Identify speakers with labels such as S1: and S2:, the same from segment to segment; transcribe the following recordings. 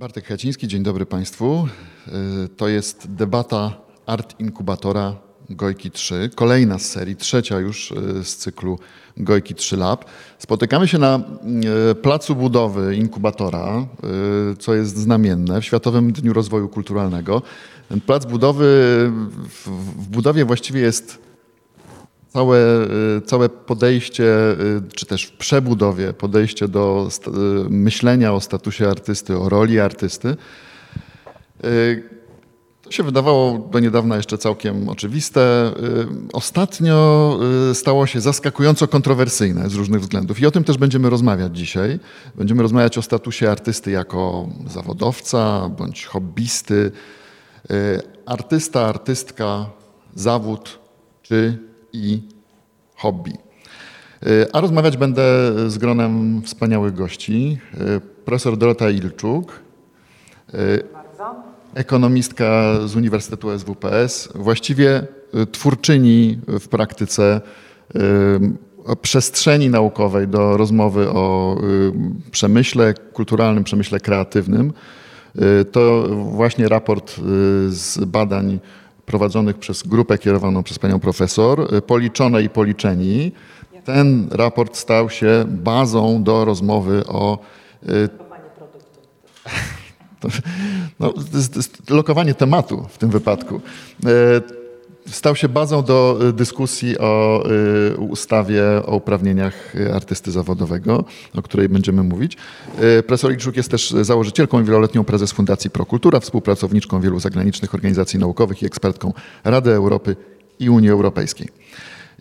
S1: Bartek Haciński, dzień dobry Państwu. Y, to jest debata Art Inkubatora Gojki 3, kolejna z serii, trzecia już y, z cyklu Gojki 3 Lab. Spotykamy się na y, placu budowy inkubatora, co jest znamienne, w Światowym Dniu Rozwoju Kulturalnego. Ten plac budowy, w budowie właściwie jest całe, całe podejście, czy też w przebudowie podejście do myślenia o statusie artysty, o roli artysty. To się wydawało do niedawna jeszcze całkiem oczywiste. Ostatnio stało się zaskakująco kontrowersyjne z różnych względów i o tym też będziemy rozmawiać dzisiaj. Będziemy rozmawiać o statusie artysty jako zawodowca bądź hobbysty. Artysta, artystka, zawód czy i hobby. A rozmawiać będę z gronem wspaniałych gości. Profesor Dorota Ilczuk, ekonomistka z Uniwersytetu SWPS, właściwie twórczyni w praktyce przestrzeni naukowej do rozmowy o przemyśle kulturalnym, przemyśle kreatywnym. To właśnie raport z badań prowadzonych przez grupę kierowaną przez panią profesor, policzone i policzeni. Ten raport stał się bazą do rozmowy o no, lokowanie tematu w tym wypadku. Stał się bazą do dyskusji o ustawie o uprawnieniach artysty zawodowego, o której będziemy mówić. Profesor Iczuk jest też założycielką i wieloletnią prezes Fundacji Prokultura, współpracowniczką wielu zagranicznych organizacji naukowych i ekspertką Rady Europy i Unii Europejskiej.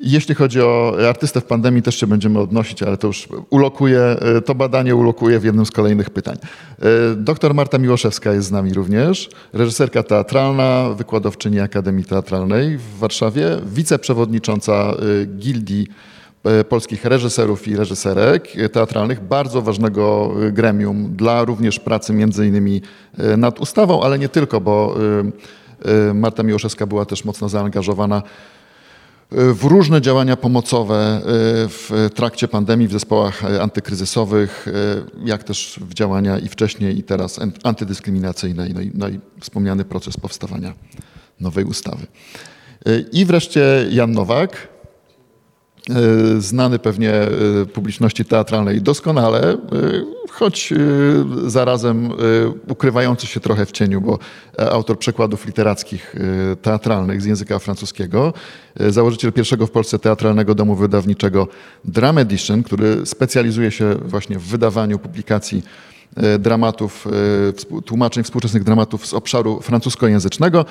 S1: Jeśli chodzi o artystę w pandemii, też się będziemy odnosić, ale to już ulokuje, to badanie ulokuje w jednym z kolejnych pytań. Doktor Marta Miłoszewska jest z nami również, reżyserka teatralna, wykładowczyni Akademii Teatralnej w Warszawie, wiceprzewodnicząca Gildii polskich reżyserów i reżyserek teatralnych, bardzo ważnego gremium dla również pracy między innymi nad ustawą, ale nie tylko, bo Marta Miłoszewska była też mocno zaangażowana w różne działania pomocowe w trakcie pandemii w zespołach antykryzysowych, jak też w działania i wcześniej i teraz antydyskryminacyjne no i, no i wspomniany proces powstawania nowej ustawy. I wreszcie Jan Nowak, znany pewnie publiczności teatralnej doskonale, choć zarazem ukrywający się trochę w cieniu, bo autor przekładów literackich teatralnych z języka francuskiego, założyciel pierwszego w Polsce teatralnego domu wydawniczego Dram Edition, który specjalizuje się właśnie w wydawaniu publikacji dramatów, tłumaczeń współczesnych dramatów z obszaru francuskojęzycznego.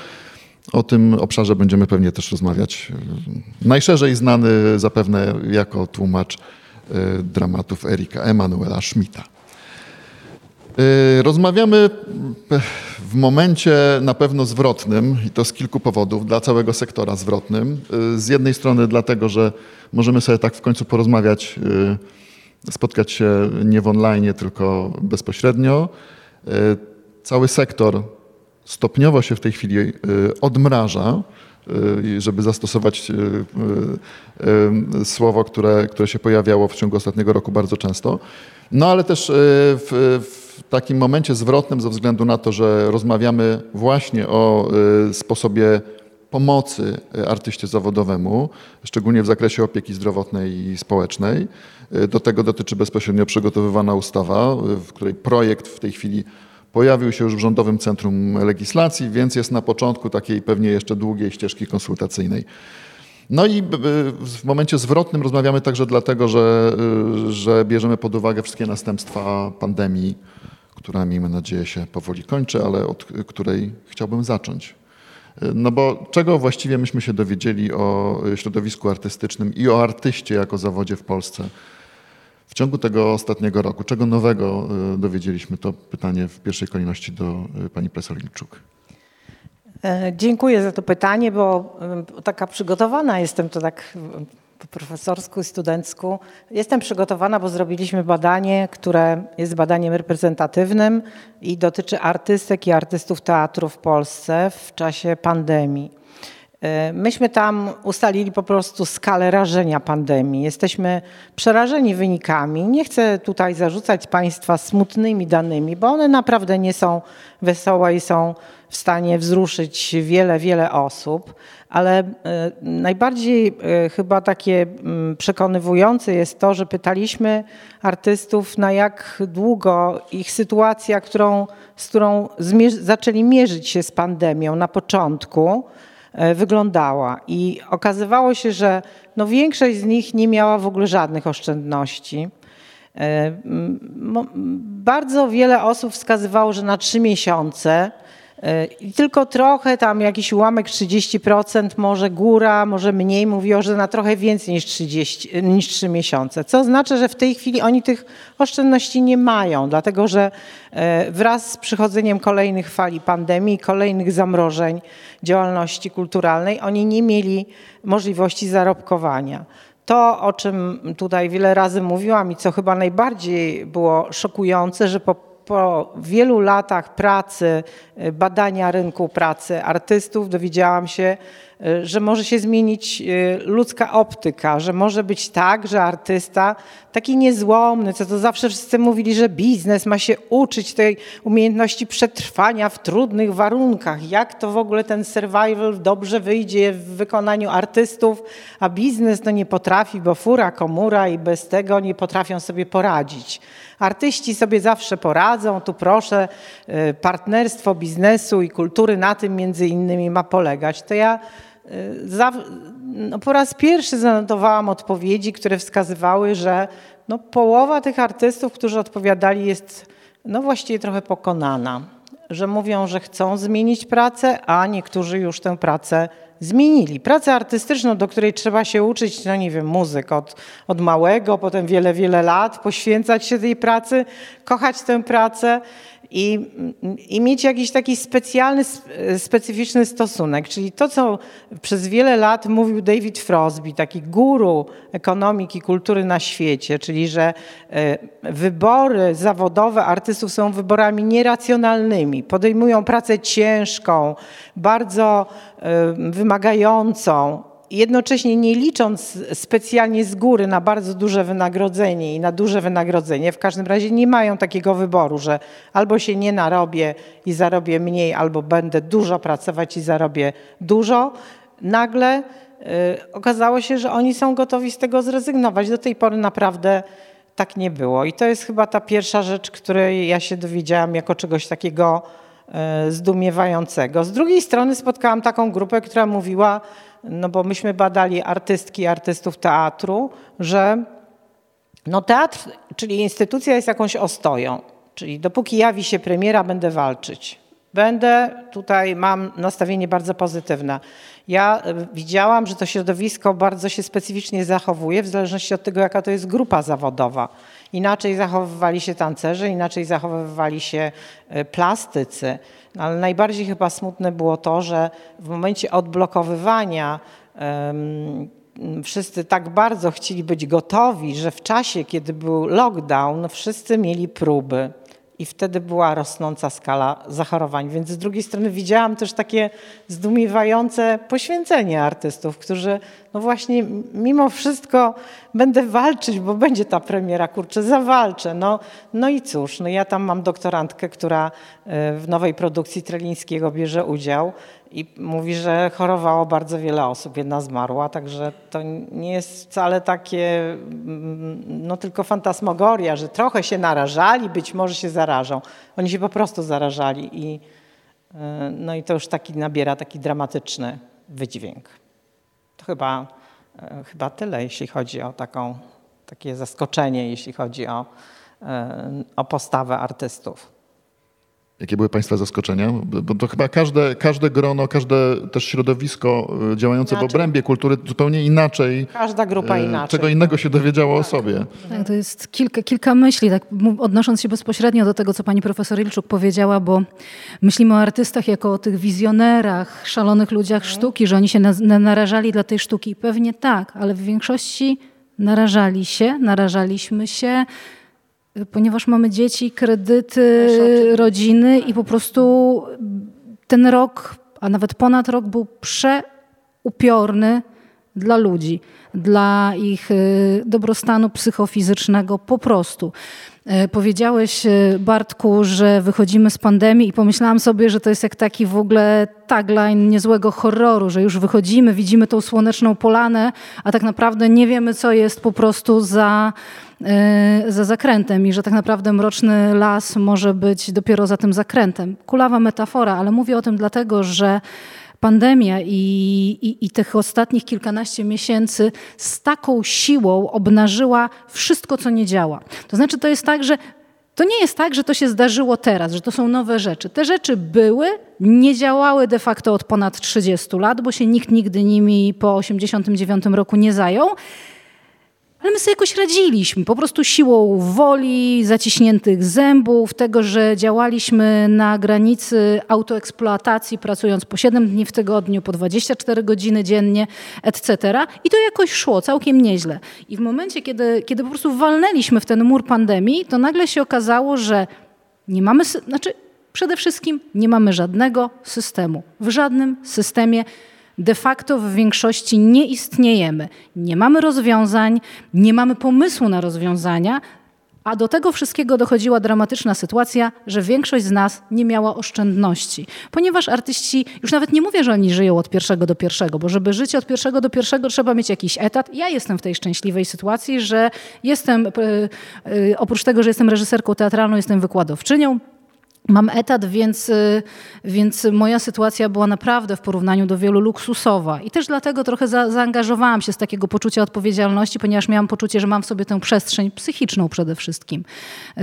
S1: O tym obszarze będziemy pewnie też rozmawiać. Najszerzej znany zapewne jako tłumacz dramatów Erika Emanuela Schmidta. Rozmawiamy w momencie na pewno zwrotnym i to z kilku powodów, dla całego sektora zwrotnym. Z jednej strony dlatego, że możemy sobie tak w końcu porozmawiać, spotkać się nie w online, tylko bezpośrednio. Cały sektor stopniowo się w tej chwili odmraża, żeby zastosować słowo, które, które się pojawiało w ciągu ostatniego roku bardzo często. No ale też w, w takim momencie zwrotnym ze względu na to, że rozmawiamy właśnie o sposobie pomocy artyście zawodowemu, szczególnie w zakresie opieki zdrowotnej i społecznej. Do tego dotyczy bezpośrednio przygotowywana ustawa, w której projekt w tej chwili pojawił się już w Rządowym Centrum Legislacji, więc jest na początku takiej pewnie jeszcze długiej ścieżki konsultacyjnej. No i w momencie zwrotnym rozmawiamy także dlatego, że, że bierzemy pod uwagę wszystkie następstwa pandemii, która miejmy nadzieję się powoli kończy, ale od której chciałbym zacząć. No bo czego właściwie myśmy się dowiedzieli o środowisku artystycznym i o artyście jako zawodzie w Polsce w ciągu tego ostatniego roku? Czego nowego dowiedzieliśmy? To pytanie w pierwszej kolejności do pani profesor Ilczuk.
S2: Dziękuję za to pytanie, bo taka przygotowana jestem, to tak po profesorsku i studencku. Jestem przygotowana, bo zrobiliśmy badanie, które jest badaniem reprezentatywnym i dotyczy artystek i artystów teatru w Polsce w czasie pandemii. E, myśmy tam ustalili po prostu skalę rażenia pandemii. Jesteśmy przerażeni wynikami. Nie chcę tutaj zarzucać Państwa smutnymi danymi, bo one naprawdę nie są wesołe i są w stanie wzruszyć wiele, wiele osób, ale e, najbardziej e, chyba takie mm, przekonywujące jest to, że pytaliśmy artystów, na jak długo ich sytuacja, którą, z którą zaczęli mierzyć się z pandemią na początku, wyglądała. I okazywało się, że no większość z nich nie miała w ogóle żadnych oszczędności. E, bardzo wiele osób wskazywało, że na trzy miesiące E, I tylko trochę tam jakiś ułamek 30%, może góra, może mniej mówiło, że na trochę więcej niż 30, niż 3 miesiące. Co oznacza, że w tej chwili oni tych oszczędności nie mają, dlatego że e, wraz z przychodzeniem kolejnych fali pandemii, kolejnych zamrożeń działalności kulturalnej, oni nie mieli możliwości zarobkowania. To, o czym tutaj wiele razy mówiłam i co chyba najbardziej było szokujące, że po po wielu latach pracy, y, badania rynku pracy artystów dowiedziałam się, że może się zmienić y, ludzka optyka, że może być tak, że artysta taki niezłomny, co to zawsze wszyscy mówili, że biznes ma się uczyć tej umiejętności przetrwania w trudnych warunkach. Jak to w ogóle ten survival dobrze wyjdzie w wykonaniu artystów, a biznes no nie potrafi, bo fura komura i bez tego nie potrafią sobie poradzić. Artyści sobie zawsze poradzą, tu proszę, y, partnerstwo biznesu i kultury na tym między innymi ma polegać. To ja y, za, no po raz pierwszy zanotowałam odpowiedzi, które wskazywały, że no połowa tych artystów, którzy odpowiadali jest no właściwie trochę pokonana. Że mówią, że chcą zmienić pracę, a niektórzy już tę pracę zmienili. Pracę artystyczną, do której trzeba się uczyć, no nie wiem, muzyk od, od małego, potem wiele, wiele lat, poświęcać się tej pracy, kochać tę pracę i, i mieć jakiś taki specjalny, specyficzny stosunek. Czyli to, co przez wiele lat mówił David Frosby, taki guru ekonomiki, kultury na świecie, czyli że e, wybory zawodowe artystów są wyborami nieracjonalnymi. Podejmują pracę ciężką, bardzo e, wymagającą, jednocześnie nie licząc specjalnie z góry na bardzo duże wynagrodzenie i na duże wynagrodzenie, w każdym razie nie mają takiego wyboru, że albo się nie narobię i zarobię mniej, albo będę dużo pracować i zarobię dużo, nagle y, okazało się, że oni są gotowi z tego zrezygnować. Do tej pory naprawdę tak nie było. I to jest chyba ta pierwsza rzecz, której ja się dowiedziałam jako czegoś takiego y, zdumiewającego. Z drugiej strony spotkałam taką grupę, która mówiła, no bo myśmy badali artystki, artystów teatru, że no teatr, czyli instytucja jest jakąś ostoją, czyli dopóki jawi się premiera, będę walczyć. Będę, tutaj mam nastawienie bardzo pozytywne. Ja e, widziałam, że to środowisko bardzo się specyficznie zachowuje w zależności od tego, jaka to jest grupa zawodowa. Inaczej zachowywali się tancerze, inaczej zachowywali się e, plastycy. Ale najbardziej chyba smutne było to, że w momencie odblokowywania um, wszyscy tak bardzo chcieli być gotowi, że w czasie, kiedy był lockdown, wszyscy mieli próby i wtedy była rosnąca skala zachorowań. Więc z drugiej strony widziałam też takie zdumiewające poświęcenie artystów, którzy no właśnie mimo wszystko będę walczyć, bo będzie ta premiera, kurczę, zawalczę. No, no i cóż, no ja tam mam doktorantkę, która e, w nowej produkcji Trelińskiego bierze udział i mówi, że chorowało bardzo wiele osób, jedna zmarła, także to nie jest wcale takie, mm, no tylko fantasmagoria, że trochę się narażali, być może się zarażą. Oni się po prostu zarażali i e, no i to już taki nabiera taki dramatyczny wydźwięk. To chyba, e, chyba tyle, jeśli chodzi o taką, takie zaskoczenie, jeśli chodzi o, e, o postawę artystów.
S1: Jakie były Państwa zaskoczenia? Bo to chyba każde, każde grono, każde też środowisko e, działające inaczej. w obrębie kultury zupełnie inaczej.
S2: Każda grupa inaczej.
S1: Czego innego się dowiedziało tak. o sobie.
S3: Tak, to jest kilka, kilka myśli, tak odnosząc się bezpośrednio do tego, co pani profesor Ilczuk powiedziała, bo myślimy o artystach jako o tych wizjonerach, szalonych ludziach mhm. sztuki, że oni się na, narażali dla tej sztuki. Pewnie tak, ale w większości narażali się, narażaliśmy się ponieważ mamy dzieci, kredyty, rodziny i po prostu ten rok, a nawet ponad rok był prze upiorny dla ludzi, dla ich y, dobrostanu psychofizycznego po prostu. E, powiedziałeś, e, Bartku, że wychodzimy z pandemii i pomyślałam sobie, że to jest jak taki w ogóle tagline niezłego horroru, że już wychodzimy, widzimy tą słoneczną polanę, a tak naprawdę nie wiemy, co jest po prostu za, za zakrętem i że tak naprawdę mroczny las może być dopiero za tym zakrętem. Kulawa metafora, ale mówię o tym dlatego, że pandemia i, i, i, tych ostatnich kilkanaście miesięcy z taką siłą obnażyła wszystko, co nie działa. To znaczy, to jest tak, że to nie jest tak, że to się zdarzyło teraz, że to są nowe rzeczy. Te rzeczy były, nie działały de facto od ponad 30 lat, bo się nikt nigdy nimi po 89 roku nie zajął. Ale my sobie jakoś radziliśmy, po prostu siłą woli, zaciśniętych zębów, tego, że działaliśmy na granicy autoeksploatacji, pracując po 7 dni w tygodniu, po 24 godziny dziennie, etc. I to jakoś szło całkiem nieźle. I w momencie, kiedy, kiedy po prostu walnęliśmy w ten mur pandemii, to nagle się okazało, że nie mamy, znaczy przede wszystkim nie mamy żadnego systemu. W żadnym systemie de facto w większości nie istniejemy. Nie mamy rozwiązań, nie mamy pomysłu na rozwiązania, a do tego wszystkiego dochodziła dramatyczna sytuacja, że większość z nas nie miała oszczędności. Ponieważ artyści, już nawet nie mówię, że oni żyją od pierwszego do pierwszego, bo żeby żyć od pierwszego do pierwszego trzeba mieć jakiś etat. Ja jestem w tej szczęśliwej sytuacji, że jestem, e, e, oprócz tego, że jestem reżyserką teatralną, jestem wykładowczynią. Mam etat, więc, y, więc moja sytuacja była naprawdę w porównaniu do wielu luksusowa. I też dlatego trochę za, zaangażowałam się z takiego poczucia odpowiedzialności, ponieważ miałam poczucie, że mam w sobie tę przestrzeń psychiczną przede wszystkim, y,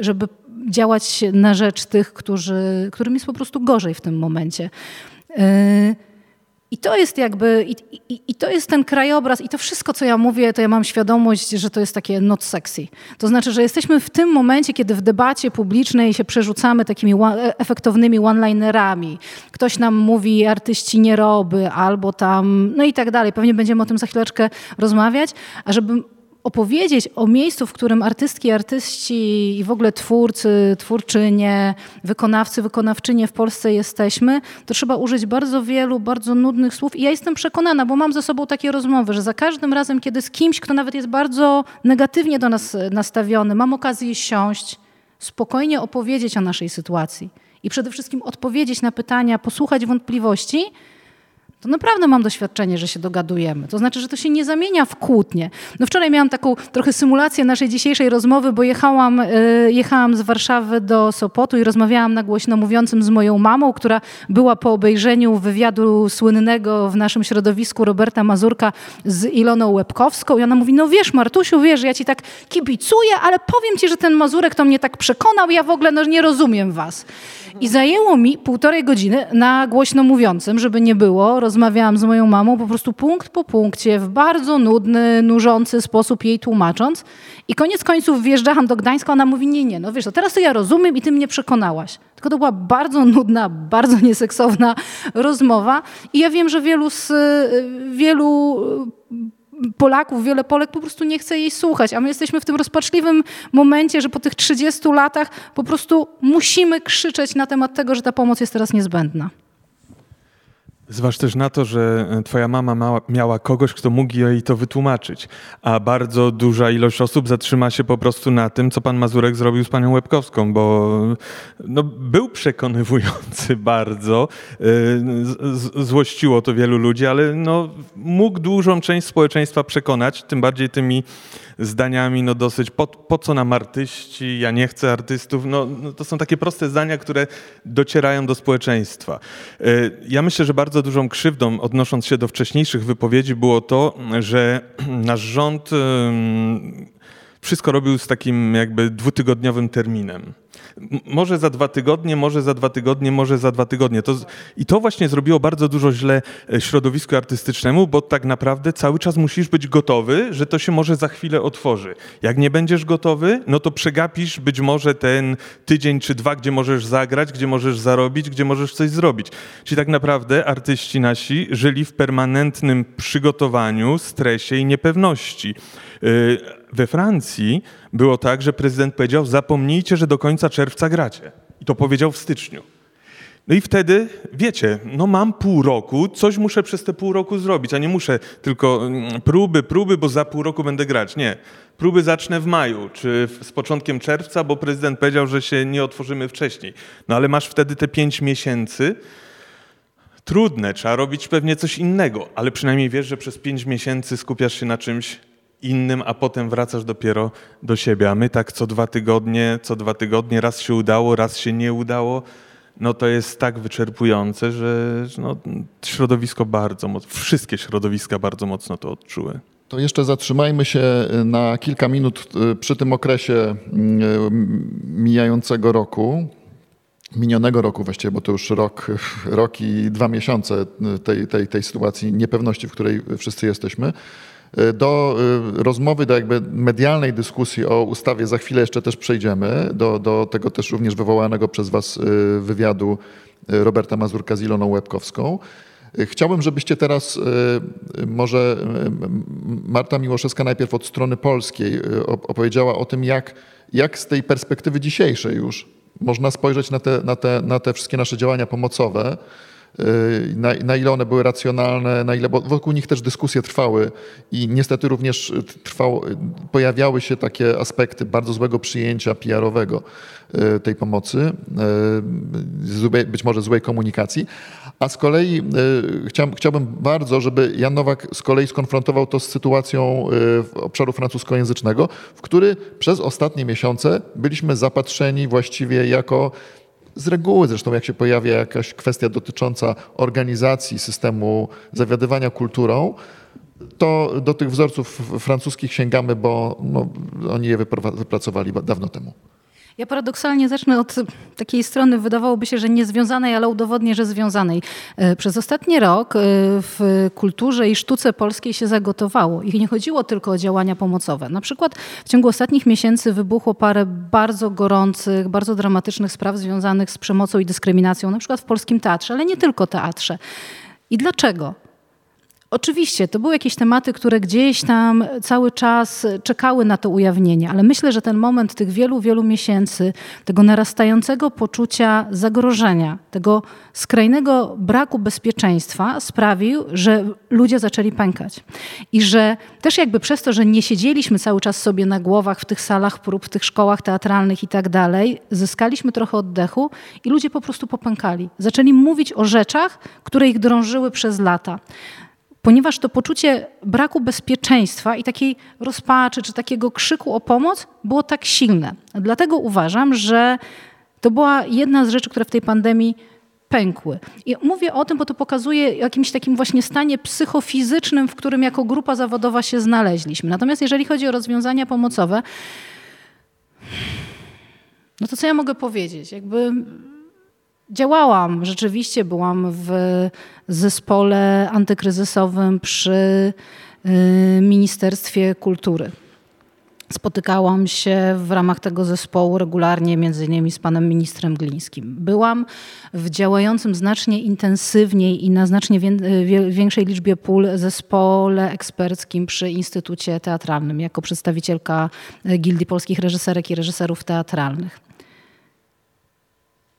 S3: żeby działać na rzecz tych, którzy, którym jest po prostu gorzej w tym momencie. I to jest jakby, i, i, i, to jest ten krajobraz, i to wszystko, co ja mówię, to ja mam świadomość, że to jest takie not sexy. To znaczy, że jesteśmy w tym momencie, kiedy w debacie publicznej się przerzucamy takimi efektownymi one-linerami. Ktoś nam mówi, artyści nie roby, albo tam, no i tak dalej. Pewnie będziemy o tym za chwileczkę rozmawiać, a żeby opowiedzieć o miejscu, w którym artystki, artyści i w ogóle twórcy, twórczynie, wykonawcy, wykonawczynie w Polsce jesteśmy, to trzeba użyć bardzo wielu, bardzo nudnych słów. I ja jestem przekonana, bo mam ze sobą takie rozmowy, że za każdym razem, kiedy z kimś, kto nawet jest bardzo negatywnie do nas nastawiony, mam okazję siąść, spokojnie opowiedzieć o naszej sytuacji i przede wszystkim odpowiedzieć na pytania, posłuchać wątpliwości, to naprawdę mam doświadczenie, że się dogadujemy. To znaczy, że to się nie zamienia w kłótnie. No wczoraj miałam taką trochę symulację naszej dzisiejszej rozmowy, bo jechałam, yy, jechałam z Warszawy do Sopotu i rozmawiałam na głośno mówiącym z moją mamą, która była po obejrzeniu wywiadu słynnego w naszym środowisku Roberta Mazurka z Iloną Łebkowską i ona mówi, no wiesz Martusiu, wiesz, ja ci tak kibicuję, ale powiem ci, że ten Mazurek to mnie tak przekonał, ja w ogóle no, nie rozumiem was. I zajęło mi półtorej godziny na głośno mówiącym, żeby nie było. Rozmawiałam z moją mamą po prostu punkt po punkcie, w bardzo nudny, nużący sposób jej tłumacząc. I koniec końców wjeżdżałam do Gdańska, ona mówi, nie, nie, no wiesz, to teraz to ja rozumiem i ty mnie przekonałaś. Tylko to była bardzo nudna, bardzo nieseksowna rozmowa. I ja wiem, że wielu z, wielu Polaków, wiele Polek po prostu nie chce jej słuchać, a my jesteśmy w tym rozpaczliwym momencie, że po tych 30 latach po prostu musimy krzyczeć na temat tego, że ta pomoc jest teraz niezbędna.
S4: Zważ też na to, że e, twoja mama miała kogoś, kto mógł jej to wytłumaczyć, a bardzo duża ilość osób zatrzyma się po prostu na tym, co pan Mazurek zrobił z panią Łebkowską, bo no, był przekonywujący bardzo, e, złościło to wielu ludzi, ale no, mógł dużą część społeczeństwa przekonać, tym bardziej tymi zdaniami no dosyć po, po co nam artyści, ja nie chcę artystów. No, no, to są takie proste zdania, które docierają do społeczeństwa. E, ja myślę, że bardzo dużą krzywdą, odnosząc się do wcześniejszych wypowiedzi, było to, że nasz rząd wszystko robił z takim jakby dwutygodniowym terminem. Może za dwa tygodnie, może za dwa tygodnie, może za dwa tygodnie. To, I to właśnie zrobiło bardzo dużo źle e, środowisku artystycznemu, bo tak naprawdę cały czas musisz być gotowy, że to się może za chwilę otworzy. Jak nie będziesz gotowy, no to przegapisz być może ten tydzień czy dwa, gdzie możesz zagrać, gdzie możesz zarobić, gdzie możesz coś zrobić. Czyli tak naprawdę artyści nasi żyli w permanentnym przygotowaniu, stresie i niepewności. Y, we Francji było tak, że prezydent powiedział: Zapomnijcie, że do końca czerwca gracie. I to powiedział w styczniu. No i wtedy, wiecie, no mam pół roku, coś muszę przez te pół roku zrobić, a nie muszę tylko mm, próby, próby, bo za pół roku będę grać. Nie. Próby zacznę w maju, czy z początkiem czerwca, bo prezydent powiedział, że się nie otworzymy wcześniej. No ale masz wtedy te pięć miesięcy. Trudne, trzeba robić pewnie coś innego, ale przynajmniej wiesz, że przez pięć miesięcy skupiasz się na czymś innym, a potem wracasz dopiero do siebie. A my tak co dwa tygodnie, co dwa tygodnie, raz się udało, raz się nie udało no to jest tak wyczerpujące, że no, środowisko bardzo mocno, wszystkie środowiska bardzo mocno to odczuły.
S1: To jeszcze zatrzymajmy się na kilka minut y, przy tym okresie y, mijającego roku, minionego roku właściwie, bo to już rok, rok i dwa miesiące tej, tej, tej sytuacji niepewności, w której wszyscy jesteśmy. Y, do rozmowy, do jakby medialnej dyskusji o ustawie za chwilę jeszcze też przejdziemy, do, do tego też również wywołanego przez Was wywiadu Roberta Mazurka z Iloną Łebkowską. Chciałbym, żebyście teraz może Marta Miłoszewska najpierw od strony polskiej opowiedziała o tym, jak, jak z tej perspektywy dzisiejszej już można spojrzeć na te, na te, na te wszystkie nasze działania pomocowe na, na, ile one były racjonalne, na ile, bo wokół nich też dyskusje trwały i niestety również trwało, pojawiały się takie aspekty bardzo złego przyjęcia PR-owego y, tej pomocy, y, być może złej komunikacji, a z kolei chciałbym, chciałbym bardzo, żeby Jan Nowak z kolei skonfrontował to z sytuacją obszaru francuskojęzycznego, w który przez ostatnie miesiące byliśmy zapatrzeni właściwie jako z reguły zresztą, jak się pojawia jakaś kwestia dotycząca organizacji systemu zawiadywania kulturą, to do tych wzorców francuskich sięgamy, bo no, oni je wypracowali dawno temu.
S3: Ja paradoksalnie zacznę od takiej strony, wydawałoby się, że niezwiązanej, ale udowodnię, że związanej. E, przez ostatni rok e, w kulturze i sztuce polskiej się zagotowało i nie chodziło tylko o działania pomocowe. Na przykład w ciągu ostatnich miesięcy wybuchło parę bardzo gorących, bardzo dramatycznych spraw związanych z przemocą i dyskryminacją, na przykład w polskim teatrze, ale nie tylko teatrze. I dlaczego? Oczywiście, to były jakieś tematy, które gdzieś tam cały czas czekały na to ujawnienie, ale myślę, że ten moment tych wielu, wielu miesięcy, tego narastającego poczucia zagrożenia, tego skrajnego braku bezpieczeństwa sprawił, że ludzie zaczęli pękać. I że też jakby przez to, że nie siedzieliśmy cały czas sobie na głowach w tych salach prób, w tych szkołach teatralnych i tak dalej, zyskaliśmy trochę oddechu i ludzie po prostu popękali. Zaczęli mówić o rzeczach, które ich drążyły przez lata ponieważ to poczucie braku bezpieczeństwa i takiej rozpaczy czy takiego krzyku o pomoc było tak silne. Dlatego uważam, że to była jedna z rzeczy, które w tej pandemii pękły. I mówię o tym, bo to pokazuje jakimś takim właśnie stanie psychofizycznym, w którym jako grupa zawodowa się znaleźliśmy. Natomiast jeżeli chodzi o rozwiązania pomocowe, no to co ja mogę powiedzieć? Jakby działałam. Rzeczywiście byłam w zespole antykryzysowym przy y, Ministerstwie Kultury. Spotykałam się w ramach tego zespołu regularnie, między innymi z panem ministrem Glińskim. Byłam w działającym znacznie intensywniej i na znacznie większej liczbie pól zespole eksperckim przy Instytucie Teatralnym jako przedstawicielka Gildii Polskich Reżyserek i Reżyserów Teatralnych.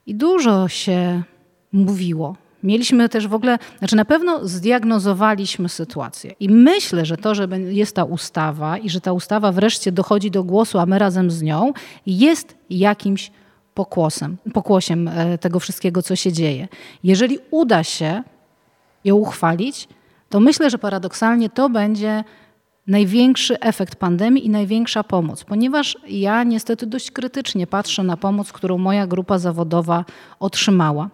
S3: I dużo się mówiło. Mieliśmy też w ogóle, znaczy na pewno zdiagnozowaliśmy sytuację. I myślę, że to, że jest ta ustawa i że ta ustawa wreszcie dochodzi do głosu, a my razem z nią, jest jakimś pokłosem, pokłosiem e, tego wszystkiego, co się dzieje. Jeżeli uda się ją uchwalić, to myślę, że paradoksalnie to będzie największy efekt pandemii i największa pomoc, ponieważ ja niestety dość krytycznie patrzę na pomoc, którą moja grupa zawodowa otrzymała.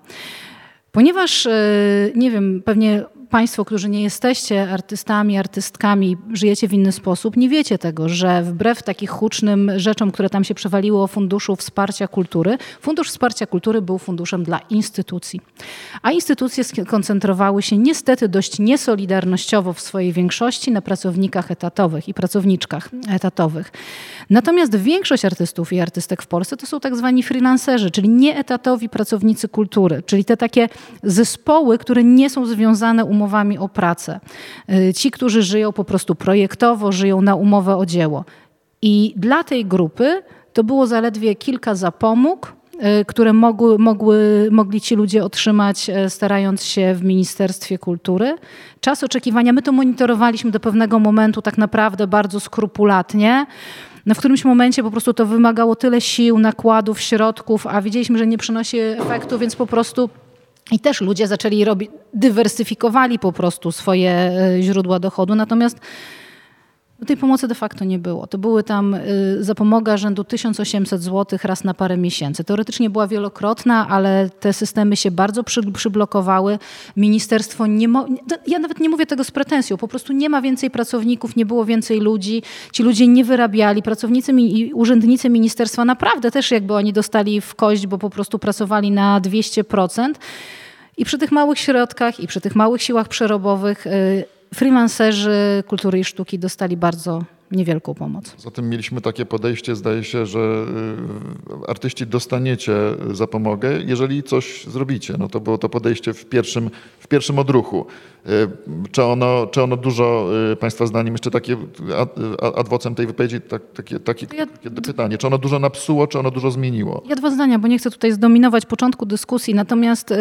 S3: Ponieważ, e, nie wiem, pewnie Państwo, którzy nie jesteście artystami, artystkami, żyjecie w inny sposób, nie wiecie tego, że wbrew takich hucznym rzeczom, które tam się przewaliło o Funduszu Wsparcia Kultury, Fundusz Wsparcia Kultury był funduszem dla instytucji. A instytucje skoncentrowały się niestety dość niesolidarnościowo w swojej większości na pracownikach etatowych i pracowniczkach etatowych. Natomiast większość artystów i artystek w Polsce to są tak zwani freelancerzy, czyli nieetatowi pracownicy kultury, czyli te takie zespoły, które nie są związane umowami o pracę. Y, ci, którzy żyją po prostu projektowo, żyją na umowę o dzieło. I dla tej grupy to było zaledwie kilka zapomóg, które mogły, mogły, mogli ci ludzie otrzymać, starając się w Ministerstwie Kultury. Czas oczekiwania, my to monitorowaliśmy do pewnego momentu tak naprawdę bardzo skrupulatnie. No w którymś momencie po prostu to wymagało tyle sił, nakładów, środków, a widzieliśmy, że nie przynosi efektu, więc po prostu i też ludzie zaczęli robić, dywersyfikowali po prostu swoje e, źródła dochodu. Natomiast tej pomocy de facto nie było. To były tam y, zapomoga rzędu 1800 zł raz na parę miesięcy. Teoretycznie była wielokrotna, ale te systemy się bardzo przy, przyblokowały. Ministerstwo nie mo- ja nawet nie mówię tego z pretensją, po prostu nie ma więcej pracowników, nie było więcej ludzi. Ci ludzie nie wyrabiali. Pracownicy i urzędnicy ministerstwa naprawdę też jakby oni dostali w kość, bo po prostu pracowali na 200%. I przy tych małych środkach i przy tych małych siłach przerobowych y, freelancerzy kultury i sztuki dostali bardzo niewielką pomoc.
S1: Zatem mieliśmy takie podejście, zdaje się, że y, artyści dostaniecie zapomogę, jeżeli coś zrobicie. No to było to podejście w pierwszym, w pierwszym odruchu. Y, czy ono, czy ono dużo, y, Państwa zdaniem, jeszcze takie adwocem tej wypowiedzi, tak, takie, takie, ja, pytanie, czy ono dużo napsuło, czy ono dużo zmieniło?
S3: Ja dwa zdania, bo nie chcę tutaj zdominować początku dyskusji, natomiast,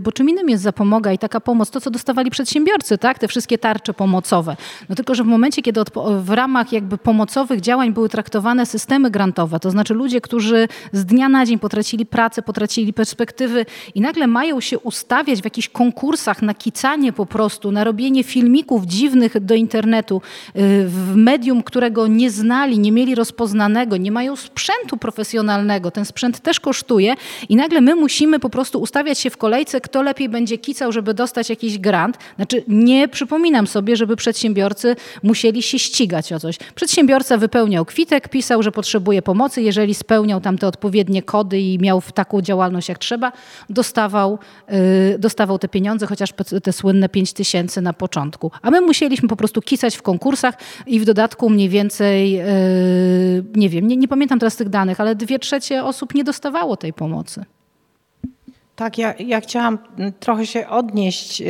S3: bo czym innym jest zapomoga i taka pomoc, to co dostawali przedsiębiorcy, tak? te wszystkie tarcze pomocowe. No tylko, że w momencie, kiedy w ramach jakby pomocowych działań były traktowane systemy grantowe, to znaczy ludzie, którzy z dnia na dzień potracili pracę, potracili perspektywy i nagle mają się ustawiać w jakichś konkursach na kicanie po prostu, na robienie filmików dziwnych do internetu y, w medium, którego nie znali, nie mieli rozpoznanego, nie mają sprzętu profesjonalnego. Ten sprzęt też kosztuje i nagle my musimy po prostu ustawiać się w kolejce, kto lepiej będzie kicał, żeby dostać jakiś grant. Znaczy nie przypominam sobie, żeby przedsiębiorcy musieli się ścigać o coś. Przedsiębiorca wypełniał kwitek, pisał, że potrzebuje pomocy. Jeżeli spełniał tam te odpowiednie kody i miał taką działalność jak trzeba, dostawał, yy, dostawał te pieniądze, chociaż te słynne 5 tysięcy na początku. A my musieliśmy po prostu kisać w konkursach i w dodatku mniej więcej, yy, nie wiem, nie, nie pamiętam teraz tych danych, ale dwie trzecie osób nie dostawało tej pomocy.
S2: Tak, ja, ja chciałam trochę się odnieść.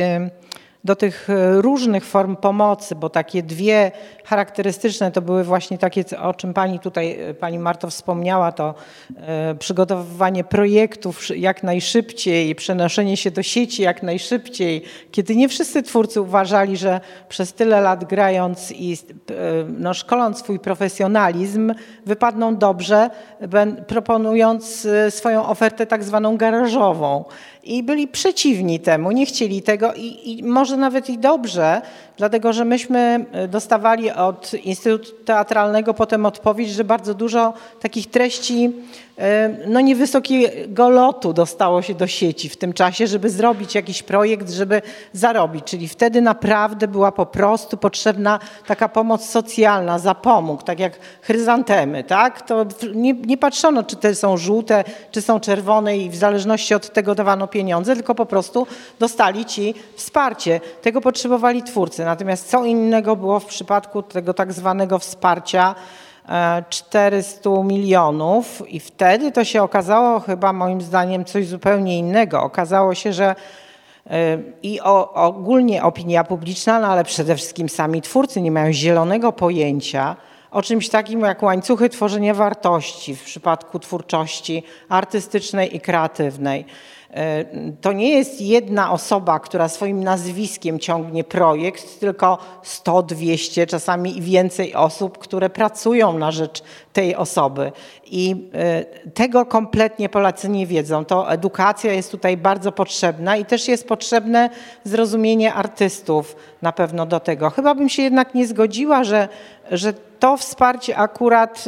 S2: Do tych e, różnych form pomocy, bo takie dwie charakterystyczne to były właśnie takie, o czym pani tutaj, e, pani Marto wspomniała, to e, przygotowywanie projektów jak najszybciej, przenoszenie się do sieci jak najszybciej, kiedy nie wszyscy twórcy uważali, że przez tyle lat grając i no, szkoląc swój profesjonalizm wypadną dobrze, proponując swoją ofertę tak zwaną garażową i byli przeciwni temu, nie chcieli tego i, i, może nawet i dobrze, dlatego że myśmy e, dostawali od Instytutu Teatralnego potem odpowiedź, że bardzo dużo takich treści no niewysokiego lotu dostało się do sieci w tym czasie, żeby zrobić jakiś projekt, żeby zarobić. Czyli wtedy naprawdę była po prostu potrzebna taka pomoc socjalna, zapomóg, tak jak chryzantemy, tak? To nie, nie patrzono, czy te są żółte, czy są czerwone i w zależności od tego dawano pieniądze, tylko po prostu dostali ci wsparcie. Tego potrzebowali twórcy. Natomiast co innego było w przypadku tego tak zwanego wsparcia 400 milionów i wtedy to się okazało chyba moim zdaniem coś zupełnie innego. Okazało się, że y, i o, ogólnie opinia publiczna, no ale przede wszystkim sami twórcy nie mają zielonego pojęcia o czymś takim jak łańcuchy tworzenia wartości w przypadku twórczości artystycznej i kreatywnej. To nie jest jedna osoba, która swoim nazwiskiem ciągnie projekt, tylko 100, 200, czasami i więcej osób, które pracują na rzecz tej osoby. I e, tego kompletnie Polacy nie wiedzą. To edukacja jest tutaj bardzo potrzebna i też jest potrzebne zrozumienie artystów na pewno do tego. Chyba bym się jednak nie zgodziła, że, że to wsparcie akurat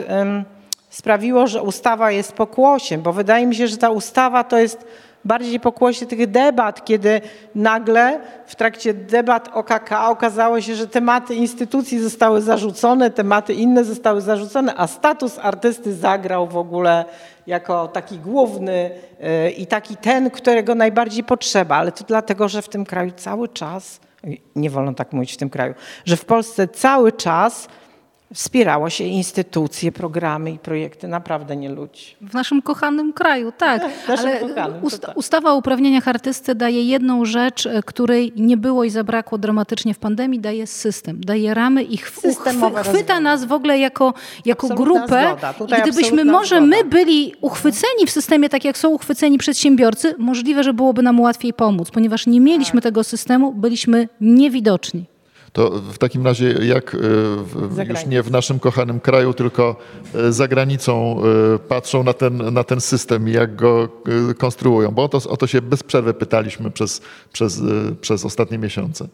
S2: sprawiło, że ustawa jest pokłosiem, bo wydaje mi się, że ta ustawa to jest bardziej pokłosie tych debat, kiedy nagle w trakcie debat o KK okazało się, że tematy instytucji zostały zarzucone, tematy inne zostały zarzucone, a status artysty zagrał w ogóle jako taki główny y, i taki ten, którego najbardziej potrzeba. Ale to dlatego, że w tym kraju cały czas, nie wolno tak mówić w tym kraju, że w Polsce cały czas wspierało się instytucje, programy i projekty, naprawdę nie ludzi.
S3: W naszym kochanym kraju, tak. Ale
S2: kochanym, tak.
S3: ustawa o uprawnieniach artysty daje jedną rzecz, e, której nie było i zabrakło dramatycznie w pandemii, daje system, daje ramy i uchwy- chwyta nas w ogóle jako, jako
S2: Absolutna
S3: grupę. I gdybyśmy może
S2: zgoda.
S3: my byli uchwyceni w systemie, tak jak są uchwyceni przedsiębiorcy, możliwe, że byłoby nam łatwiej pomóc, ponieważ nie mieliśmy
S2: Tak.
S3: tego systemu, byliśmy niewidoczni.
S1: To w takim razie jak
S2: Za
S1: już nie w naszym kochanym kraju, tylko y, za granicą y, patrzą na ten, na ten system i jak go konstruują? Bo o to, o to się bez przerwy pytaliśmy przez, przez, przez ostatnie miesiące.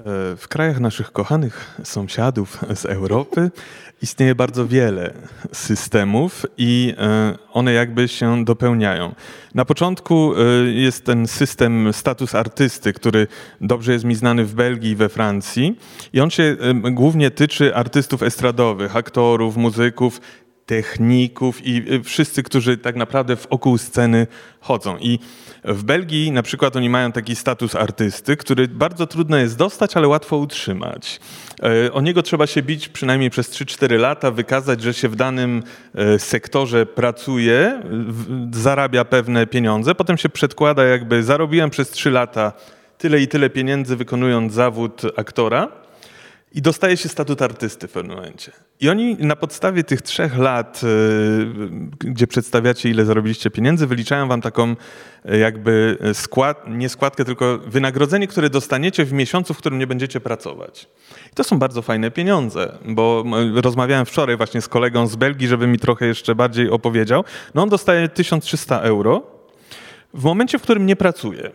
S4: E, W krajach naszych kochanych sąsiadów z Europy istnieje bardzo wiele systemów i e, one jakby się dopełniają. Na początku e, jest ten system status artysty, który dobrze jest mi znany w Belgii i we Francji i on się głównie tyczy artystów estradowych, aktorów, muzyków, techników i wszyscy, którzy tak naprawdę wokół sceny chodzą. I w Belgii na przykład oni mają taki status artysty, który bardzo trudno jest dostać, ale łatwo utrzymać. E, O niego trzeba się bić przynajmniej przez 3-4 lata, wykazać, że się w danym e, sektorze pracuje, zarabia pewne pieniądze, potem się przedkłada jakby zarobiłem przez 3 lata tyle i tyle pieniędzy wykonując zawód aktora. I dostaje się statut artysty w pewnym momencie. I oni na podstawie tych trzech lat, y, gdzie przedstawiacie, ile zarobiliście pieniędzy, wyliczają wam taką y, jakby skład, nie składkę, tylko wynagrodzenie, które dostaniecie w miesiącu, w którym nie będziecie pracować. I to są bardzo fajne pieniądze, bo rozmawiałem wczoraj właśnie z kolegą z Belgii, żeby mi trochę jeszcze bardziej opowiedział. No on dostaje 1300 euro w momencie, w którym nie pracuje.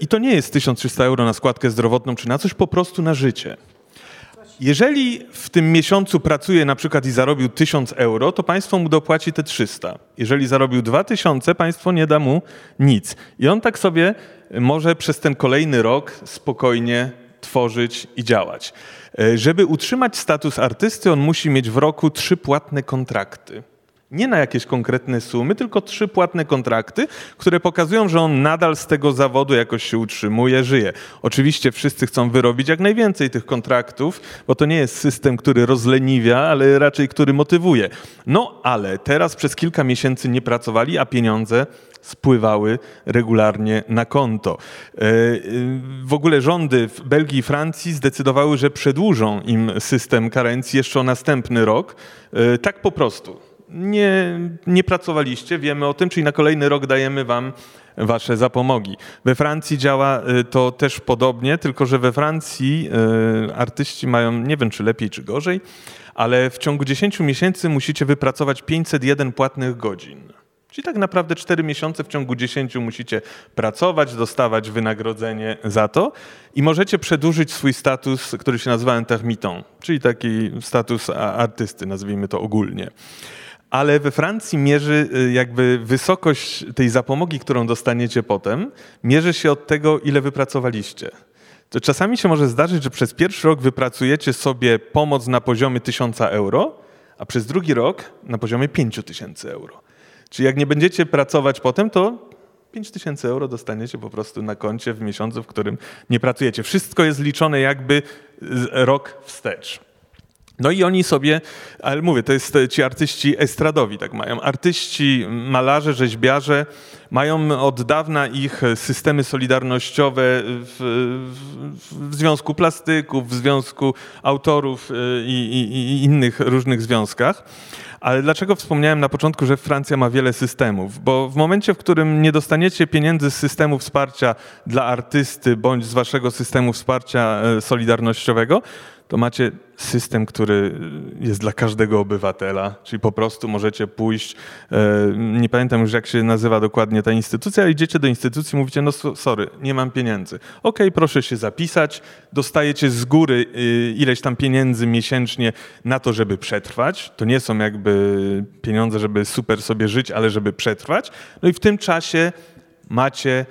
S4: I to nie jest 1300 euro na składkę zdrowotną czy na coś, po prostu na życie. Jeżeli w tym miesiącu pracuje na przykład i zarobił 1000 euro, to państwo mu dopłaci te 300. Jeżeli zarobił 2000, państwo nie da mu nic. I on tak sobie może przez ten kolejny rok spokojnie tworzyć i działać. E, Żeby utrzymać status artysty, on musi mieć w roku trzy płatne kontrakty. Nie na jakieś konkretne sumy, tylko trzy płatne kontrakty, które pokazują, że on nadal z tego zawodu jakoś się utrzymuje, żyje. Oczywiście wszyscy chcą wyrobić jak najwięcej tych kontraktów, bo to nie jest system, który rozleniwia, ale raczej który motywuje. No ale teraz przez kilka miesięcy nie pracowali, a pieniądze spływały regularnie na konto. E, e, W ogóle rządy w Belgii i Francji zdecydowały, że przedłużą im system karencji jeszcze o następny rok. E, Tak po prostu nie, nie pracowaliście, wiemy o tym, czyli na kolejny rok dajemy wam wasze zapomogi. We Francji działa y, to też podobnie, tylko że we Francji y, artyści mają, nie wiem czy lepiej czy gorzej, ale w ciągu 10 miesięcy musicie wypracować 501 płatnych godzin. Czyli tak naprawdę 4 miesiące w ciągu 10 musicie pracować, dostawać wynagrodzenie za to i możecie przedłużyć swój status, który się nazywa intermittent, czyli taki status artysty, nazwijmy to ogólnie. Ale we Francji mierzy y, jakby wysokość tej zapomogi, którą dostaniecie potem, mierzy się od tego, ile wypracowaliście. To czasami się może zdarzyć, że przez pierwszy rok wypracujecie sobie pomoc na poziomie 1000 euro, a przez drugi rok na poziomie 5000 euro. Czyli jak nie będziecie pracować potem, to 5000 euro dostaniecie po prostu na koncie w miesiącu, w którym nie pracujecie. Wszystko jest liczone jakby rok wstecz. No i oni sobie, ale mówię, to jest e, ci artyści estradowi tak mają. Artyści, malarze, rzeźbiarze mają od dawna ich systemy solidarnościowe w, w, w Związku Plastyków, w Związku Autorów e, i, i, i innych różnych związkach. Ale dlaczego wspomniałem na początku, że Francja ma wiele systemów? Bo w momencie, w którym nie dostaniecie pieniędzy z systemu wsparcia dla artysty bądź z waszego systemu wsparcia e, solidarnościowego, to macie system, który jest dla każdego obywatela, czyli po prostu możecie pójść, e, nie pamiętam już jak się nazywa dokładnie ta instytucja, ale idziecie do instytucji, mówicie, no so- sorry, nie mam pieniędzy. Okej, proszę się zapisać, dostajecie z góry y, ileś tam pieniędzy miesięcznie na to, żeby przetrwać. To nie są jakby pieniądze, żeby super sobie żyć, ale żeby przetrwać. No i w tym czasie macie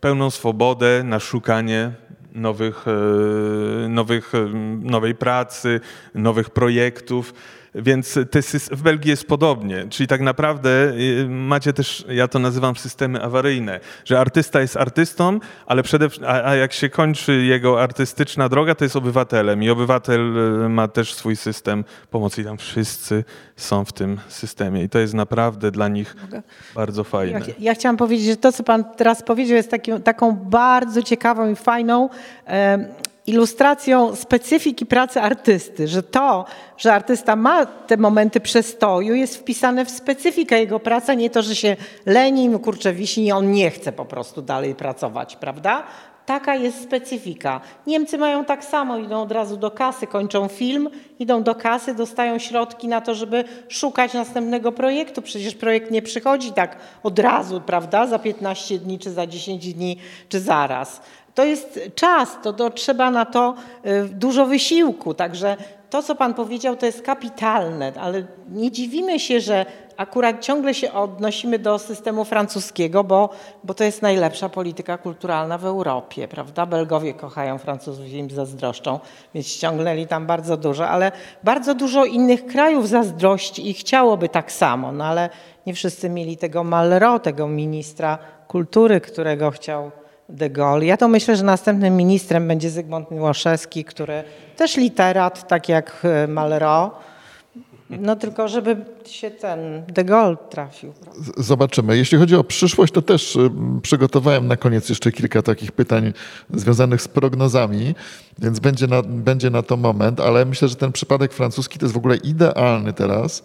S4: pełną swobodę na szukanie nowych, e, nowych, nowej pracy, nowych projektów. Więc te, w Belgii jest podobnie, czyli tak naprawdę y, macie też, ja to nazywam systemy awaryjne, że artysta jest artystą, ale przede a, a jak się kończy jego artystyczna droga, to jest obywatelem i obywatel y, ma też swój system pomocy i tam wszyscy są w tym systemie i to jest naprawdę dla nich Mogę? bardzo fajne.
S2: Ja, ja, chciałam powiedzieć, że to, co pan teraz powiedział, jest taki, taką bardzo ciekawą i fajną e, ilustracją specyfiki pracy artysty, że to, że artysta ma te momenty przestoju, jest wpisane w specyfikę jego pracy, nie to, że się leni, mu kurczę wisi i on nie chce po prostu dalej pracować, prawda? Taka jest specyfika. Niemcy mają tak samo, idą od razu do kasy, kończą film, idą do kasy, dostają środki na to, żeby szukać następnego projektu. Przecież projekt nie przychodzi tak od razu, prawda, za 15 dni, czy za 10 dni, czy zaraz. To jest czas, to, to trzeba na to y, dużo wysiłku. Także to, co Pan powiedział, to jest kapitalne, ale nie dziwimy się, że akurat ciągle się odnosimy do systemu francuskiego, bo, bo to jest najlepsza polityka kulturalna w Europie, prawda? Belgowie kochają Francuzów i im zazdroszczą, więc ściągnęli tam bardzo dużo, ale bardzo dużo innych krajów zazdrości i chciałoby tak samo, no ale nie wszyscy mieli tego Malraux, tego ministra kultury, którego chciał de Gaulle. Ja to myślę, że następnym ministrem będzie Zygmunt Miłoszewski, który też literat, tak jak e, Malraux. No tylko, żeby się ten de Gaulle trafił.
S1: Zobaczymy. Jeśli chodzi o przyszłość, to też e, przygotowałem na koniec jeszcze kilka takich pytań związanych z prognozami, więc będzie na, będzie na to moment, ale myślę, że ten przypadek francuski to jest w ogóle idealny teraz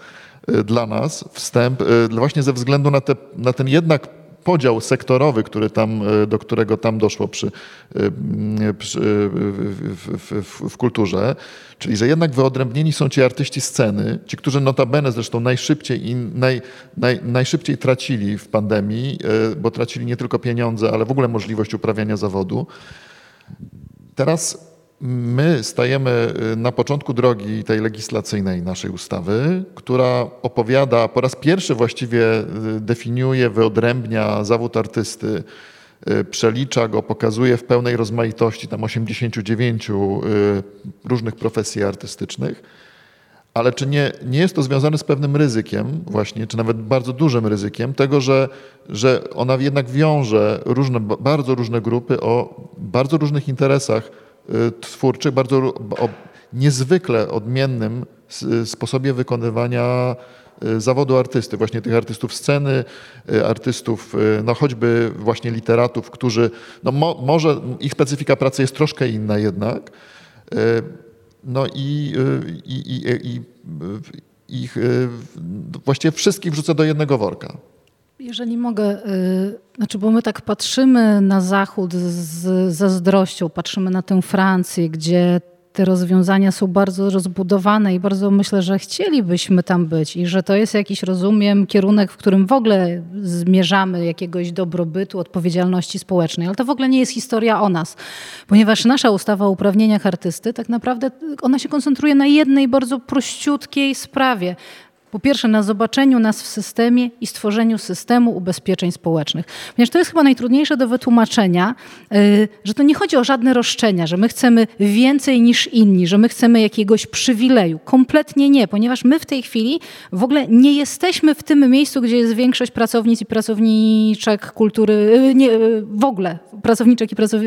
S1: e, dla nas wstęp, właśnie ze względu na, te, na ten jednak podział sektorowy, który tam, e, do którego tam doszło przy, e, przy w, w, w, kulturze, czyli że jednak wyodrębnieni są ci artyści sceny, ci, którzy notabene zresztą najszybciej i naj, naj, najszybciej tracili w pandemii, e, bo tracili nie tylko pieniądze, ale w ogóle możliwość uprawiania zawodu. Teraz My stajemy y, na początku drogi tej legislacyjnej naszej ustawy, która opowiada, po raz pierwszy właściwie y, definiuje, wyodrębnia zawód artysty, y, przelicza go, pokazuje w pełnej rozmaitości tam 89 różnych profesji artystycznych. Ale czy nie, nie jest to związane z pewnym ryzykiem, właśnie, czy nawet bardzo dużym ryzykiem, tego, że, że ona jednak wiąże różne, bardzo różne grupy o bardzo różnych interesach twórczych, bardzo o niezwykle odmiennym sposobie wykonywania y, zawodu artysty, właśnie tych artystów sceny, y, artystów, no choćby właśnie literatów, którzy, no mo, może ich specyfika pracy jest troszkę inna jednak, no i, i, i, i ich właściwie wszystkich wrzucę do jednego worka.
S3: Jeżeli mogę, y, znaczy, bo my tak patrzymy na Zachód z zazdrością, patrzymy na tę Francję, gdzie te rozwiązania są bardzo rozbudowane i bardzo myślę, że chcielibyśmy tam być i że to jest jakiś, rozumiem, kierunek, w którym w ogóle zmierzamy jakiegoś dobrobytu, odpowiedzialności społecznej. Ale to w ogóle nie jest historia o nas, ponieważ nasza ustawa o uprawnieniach artysty tak naprawdę ona się koncentruje na jednej bardzo prościutkiej sprawie po pierwsze, na zobaczeniu nas w systemie i stworzeniu systemu ubezpieczeń społecznych. Ponieważ to jest chyba najtrudniejsze do wytłumaczenia, y, że to nie chodzi o żadne roszczenia, że my chcemy więcej niż inni, że my chcemy jakiegoś przywileju. Kompletnie nie, ponieważ my w tej chwili w ogóle nie jesteśmy w tym miejscu, gdzie jest większość pracownic i pracowniczek kultury, y, nie, y, w ogóle pracowniczek i, pracow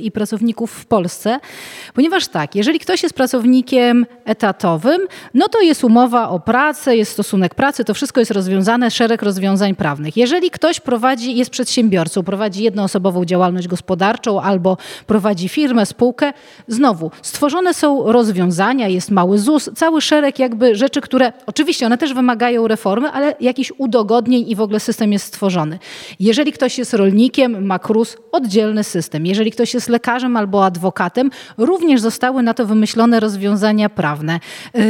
S3: i pracowników w Polsce. Ponieważ tak, jeżeli ktoś jest pracownikiem etatowym, no to jest umowa o pracę, jest stosunek pracy, to wszystko jest rozwiązane, szereg rozwiązań prawnych. Jeżeli ktoś prowadzi, jest przedsiębiorcą, prowadzi jednoosobową działalność gospodarczą albo prowadzi firmę, spółkę, znowu stworzone są rozwiązania, jest mały ZUS, cały szereg jakby rzeczy, które oczywiście one też wymagają reformy, ale jakiś udogodnień i w ogóle system jest stworzony. Jeżeli ktoś jest rolnikiem, ma KRUS, oddzielny system. Jeżeli ktoś jest lekarzem albo adwokatem, również zostały na to wymyślone rozwiązania prawne. Yy,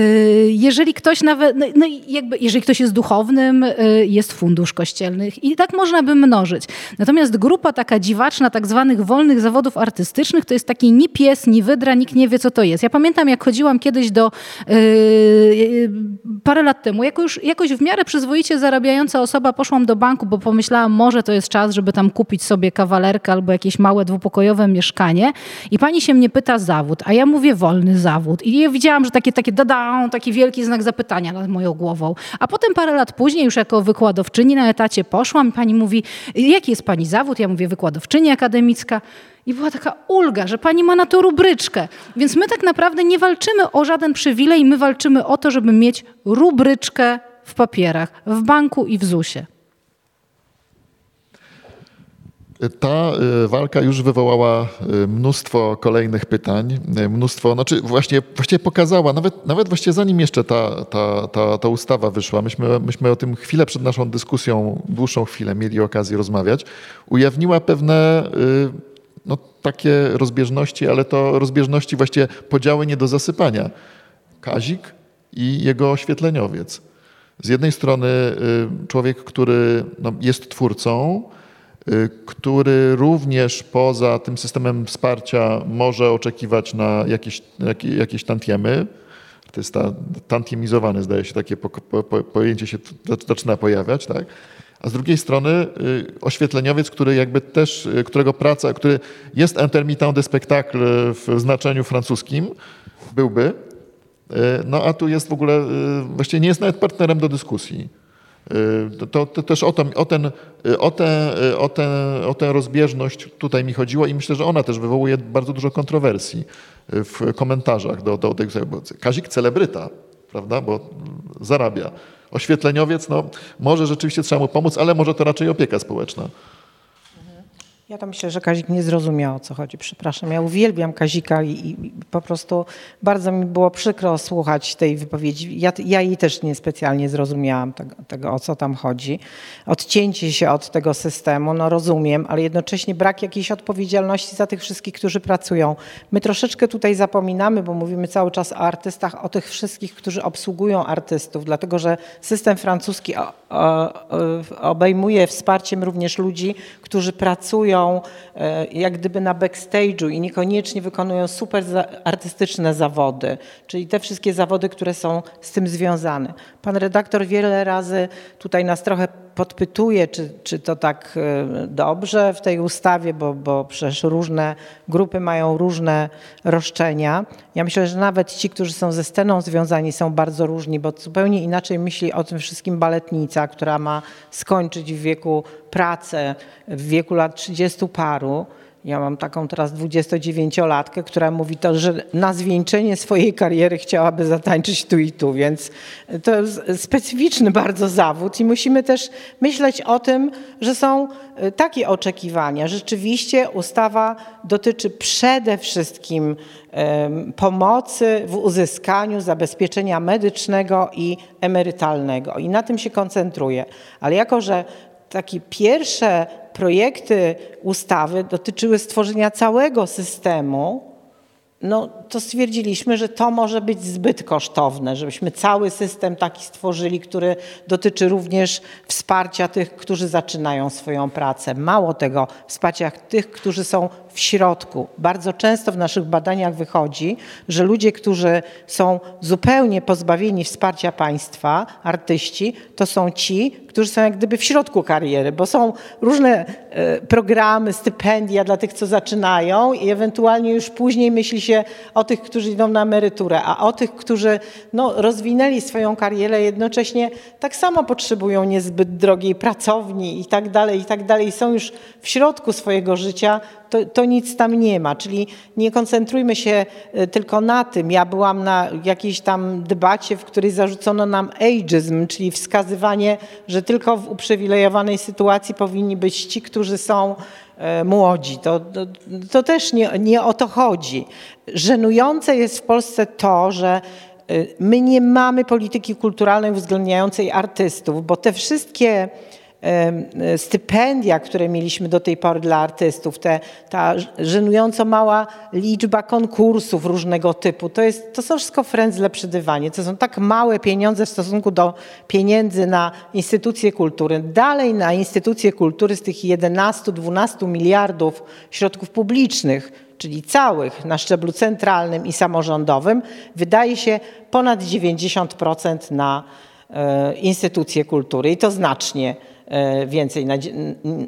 S3: jeżeli ktoś nawet, no jakby, jeżeli ktoś jest duchownym, y, jest fundusz kościelnych i tak można by mnożyć. Natomiast grupa taka dziwaczna, tak zwanych wolnych zawodów artystycznych, to jest taki ni pies, ni wydra, nikt nie wie, co to jest. Ja pamiętam, jak chodziłam kiedyś do, yy, parę lat temu, jako już jakoś w miarę przyzwoicie zarabiająca osoba, poszłam do banku, bo pomyślałam, może to jest czas, żeby tam kupić sobie kawalerkę albo jakieś małe dwupokojowe mieszkanie i pani się mnie pyta zawód, a ja mówię wolny zawód i ja widziałam, że takie, takie dada, taki wielki znak zapytania nad moją głową. A potem parę lat później już jako wykładowczyni na etacie poszłam pani mówi, jaki jest pani zawód? Ja mówię wykładowczyni akademicka. I była taka ulga, że pani ma na to rubryczkę. Więc my tak naprawdę nie walczymy o żaden przywilej, my walczymy o to, żeby mieć rubryczkę w papierach, w banku i w ZUS-ie.
S1: Ta y, walka już wywołała y, mnóstwo kolejnych pytań, y, mnóstwo, znaczy właśnie, właściwie pokazała, nawet, nawet właściwie zanim jeszcze ta, ta, ta, ta ustawa wyszła, myśmy, myśmy o tym chwilę przed naszą dyskusją, dłuższą chwilę mieli okazję rozmawiać, ujawniła pewne no, takie rozbieżności, ale to rozbieżności właściwie podziały nie do zasypania. Kazik i jego oświetleniowiec. Z jednej strony człowiek, który no, jest twórcą, który również poza tym systemem wsparcia może oczekiwać na jakieś, jakieś tantiemy. To jest ta tantiemizowany, zdaje się, takie po, po, pojęcie się zaczyna pojawiać, tak? A z drugiej strony y, oświetleniowiec, który jakby też, y, którego praca, który jest intermittent de spectacle w znaczeniu francuskim, byłby, no a tu jest w ogóle, właściwie nie jest nawet partnerem do dyskusji. Y, to, to, też o, to, o, ten, y, o, tę, y, o, tę, o tę rozbieżność tutaj mi chodziło i myślę, że ona też wywołuje bardzo dużo kontrowersji w komentarzach do, do, do Kazik celebryta, prawda, bo zarabia. Oświetleniowiec, no może rzeczywiście trzeba mu pomóc, ale może to raczej opieka społeczna.
S2: Ja to myślę, że Kazik nie zrozumiał o co chodzi. Przepraszam, ja uwielbiam Kazika i, i po prostu bardzo mi było przykro słuchać tej wypowiedzi. Ja, ja jej też niespecjalnie zrozumiałam tego, tego, o co tam chodzi. Odcięcie się od tego systemu, no rozumiem, ale jednocześnie brak jakiejś odpowiedzialności za tych wszystkich, którzy pracują. My troszeczkę tutaj zapominamy, bo mówimy cały czas o artystach, o tych wszystkich, którzy obsługują artystów, dlatego że system francuski obejmuje wsparciem również ludzi, którzy pracują E, jak gdyby na backstage'u i niekoniecznie wykonują super artystyczne zawody, czyli te wszystkie zawody, które są z tym związane. Pan redaktor wiele razy tutaj nas trochę podpytuje, czy, czy to tak e, dobrze w tej ustawie, bo, bo przecież różne grupy mają różne roszczenia. Ja myślę, że nawet ci, którzy są ze sceną związani, są bardzo różni, bo zupełnie inaczej myśli o tym wszystkim baletnica, która ma skończyć w wieku pracę, w wieku lat 30 paru ja mam taką teraz 29-latkę, która mówi to, że na zwieńczenie swojej kariery chciałaby zatańczyć tu i tu, więc to jest specyficzny bardzo zawód i musimy też myśleć o tym, że są e, takie oczekiwania. Rzeczywiście ustawa dotyczy przede wszystkim pomocy w uzyskaniu zabezpieczenia medycznego i emerytalnego i na tym się koncentruje. Ale jako, że takie pierwsze projekty ustawy dotyczyły stworzenia całego systemu, no to stwierdziliśmy, że to może być zbyt kosztowne, żebyśmy cały system taki stworzyli, który dotyczy również wsparcia tych, którzy zaczynają swoją pracę. Mało tego, wsparcia tych, którzy są w środku. Bardzo często w naszych badaniach wychodzi, że ludzie, którzy są zupełnie pozbawieni wsparcia państwa, artyści, to są ci, którzy są jak gdyby w środku kariery, bo są różne e, programy, stypendia dla tych, co zaczynają i ewentualnie już później myśli się o tych, którzy idą na emeryturę, a o tych, którzy no, rozwinęli swoją karierę, jednocześnie tak samo potrzebują niezbyt drogiej pracowni i tak dalej, i tak dalej, są już w środku swojego życia, to, to, nic tam nie ma. Czyli nie koncentrujmy się e, tylko na tym. Ja byłam na jakiejś tam debacie, w której zarzucono nam ageism, czyli wskazywanie, że tylko w uprzywilejowanej sytuacji powinni być ci, którzy są e, młodzi. To, to, to też nie, nie o to chodzi. Żenujące jest w Polsce to, że e, my nie mamy polityki kulturalnej uwzględniającej artystów, bo te wszystkie stypendia, które mieliśmy do tej pory dla artystów, te, ta żenująco mała liczba konkursów różnego typu, to, jest, to są wszystko frędzle przydywanie. To są tak małe pieniądze w stosunku do pieniędzy na instytucje kultury. Dalej na instytucje kultury z tych 11-12 miliardów środków publicznych, czyli całych na szczeblu centralnym i samorządowym, wydaje się ponad 90% na e, instytucje kultury i to znacznie więcej na,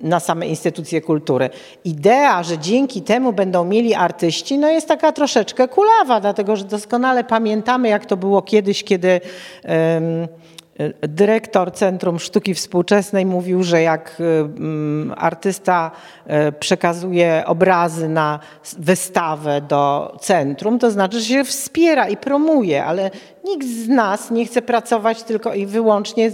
S2: na same instytucje kultury. Idea, że dzięki temu będą mieli artyści, no jest taka troszeczkę kulawa, dlatego że doskonale pamiętamy, jak to było kiedyś, kiedy dyrektor Centrum Sztuki Współczesnej mówił, że jak mm, artysta e, przekazuje obrazy na wystawę do centrum, to znaczy, że się wspiera i promuje, ale nikt z nas nie chce pracować tylko i wyłącznie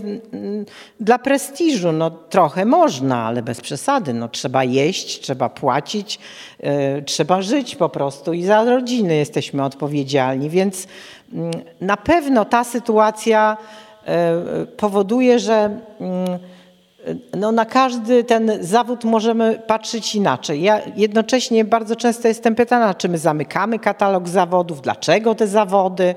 S2: dla prestiżu. No trochę można, ale bez przesady. No, trzeba jeść, trzeba płacić, e, trzeba żyć po prostu i za rodziny jesteśmy odpowiedzialni, więc mm, na pewno ta sytuacja powoduje, że mm, no na każdy ten zawód możemy patrzeć inaczej. Ja jednocześnie bardzo często jestem pytana, czy my zamykamy katalog zawodów, dlaczego te zawody.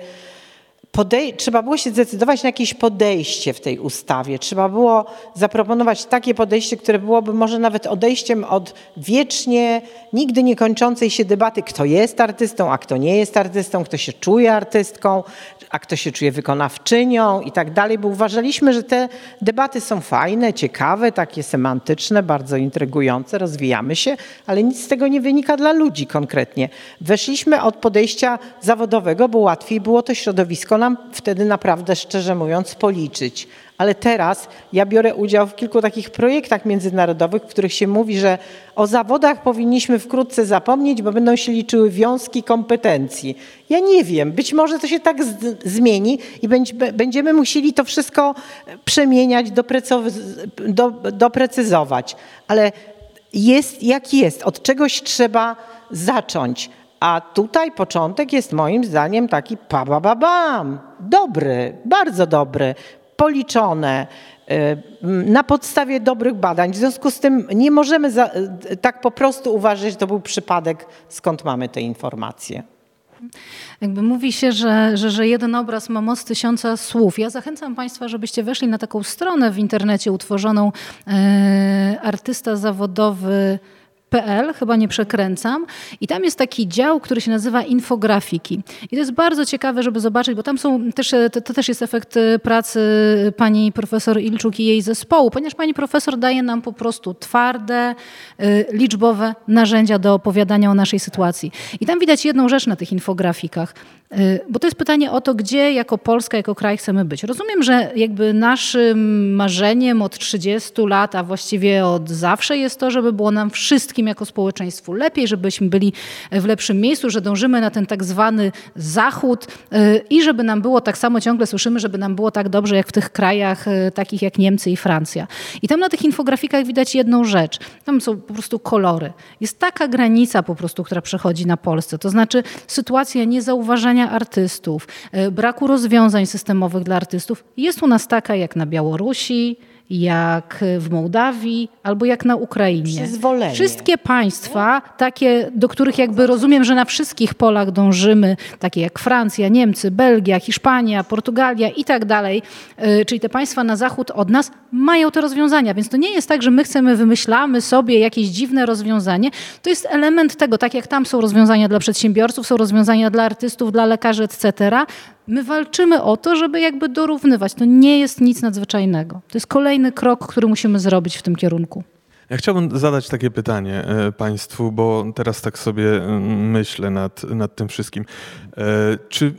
S2: Podej trzeba było się zdecydować na jakieś podejście w tej ustawie. Trzeba było zaproponować takie podejście, które byłoby może nawet odejściem od wiecznie, nigdy nie kończącej się debaty, kto jest artystą, a kto nie jest artystą, kto się czuje artystką, a kto się czuje wykonawczynią i tak dalej, bo uważaliśmy, że te debaty są fajne, ciekawe, takie semantyczne, bardzo intrygujące, rozwijamy się, ale nic z tego nie wynika dla ludzi konkretnie. Weszliśmy od podejścia zawodowego, bo łatwiej było to środowisko nam wtedy naprawdę, szczerze mówiąc, policzyć ale teraz ja biorę udział w kilku takich projektach międzynarodowych, w których się mówi, że o zawodach powinniśmy wkrótce zapomnieć, bo będą się liczyły wiązki kompetencji. Ja nie wiem, być może to się tak zmieni i będziemy musieli to wszystko przemieniać, doprecyzować, ale jest jak jest, od czegoś trzeba zacząć. A tutaj początek jest moim zdaniem taki pa ba, ba, bam. Dobry, bardzo dobry policzone y, na podstawie dobrych badań. W związku z tym nie możemy za, y, tak po prostu uważać, że to był przypadek, skąd mamy te informacje.
S3: Jakby mówi się, że, że, że jeden obraz ma moc tysiąca słów. Ja zachęcam Państwa, żebyście weszli na taką stronę w internecie utworzoną e, artysta zawodowy PL, chyba nie przekręcam. I tam jest taki dział, który się nazywa infografiki. I to jest bardzo ciekawe, żeby zobaczyć, bo tam są też, to, to też jest efekt y, pracy pani profesor Ilczuk i jej zespołu, ponieważ pani profesor daje nam po prostu twarde, y, liczbowe narzędzia do opowiadania o naszej sytuacji. I tam widać jedną rzecz na tych infografikach. Y, bo to jest pytanie o to, gdzie jako Polska, jako kraj chcemy być. Rozumiem, że jakby naszym marzeniem od 30 lat, a właściwie od zawsze jest to, żeby było nam wszystkim jako społeczeństwu lepiej, żebyśmy byli w lepszym miejscu, że dążymy na ten tak zwany zachód y, i żeby nam było tak samo, ciągle słyszymy, żeby nam było tak dobrze jak w tych krajach y, takich jak Niemcy i Francja. I tam na tych infografikach widać jedną rzecz. Tam są po prostu kolory. Jest taka granica po prostu, która przechodzi na Polsce. To znaczy sytuacja niezauważania artystów, e, braku rozwiązań systemowych dla artystów. Jest u nas taka jak na Białorusi, jak w Mołdawii albo jak na Ukrainie.
S2: Przyzwolenie.
S3: Wszystkie państwa, takie, do których jakby rozumiem, że na wszystkich polach dążymy, takie jak Francja, Niemcy, Belgia, Hiszpania, Portugalia i tak dalej, y, czyli te państwa na zachód od nas mają te rozwiązania. Więc to nie jest tak, że my chcemy, wymyślamy sobie jakieś dziwne rozwiązanie. To jest element tego, tak jak tam są rozwiązania dla przedsiębiorców, są rozwiązania dla artystów, dla lekarzy, etc. My walczymy o to, żeby jakby dorównywać. To nie jest nic nadzwyczajnego. To jest kolejny krok, który musimy zrobić w tym kierunku.
S4: Ja chciałbym zadać takie pytanie e, Państwu, bo teraz tak sobie mm, myślę nad, nad tym wszystkim. E, czy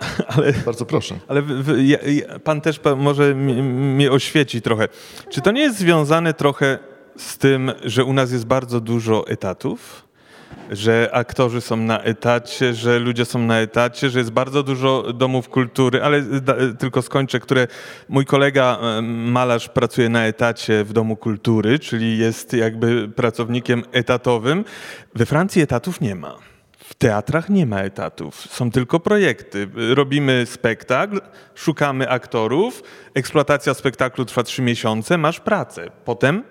S1: ale, Bardzo proszę.
S4: Ale ja, pan też może mnie oświeci trochę. Czy to nie jest związane trochę z tym, że u nas jest bardzo dużo etatów? Że aktorzy są na etacie, że ludzie są na etacie, że jest bardzo dużo domów kultury, ale da, tylko skończę, które mój kolega malarz pracuje na etacie w domu kultury, czyli jest jakby pracownikiem etatowym. We Francji etatów nie ma W teatrach nie ma etatów, są tylko projekty. Robimy spektakl, szukamy aktorów, eksploatacja spektaklu trwa trzy miesiące, masz pracę. Potem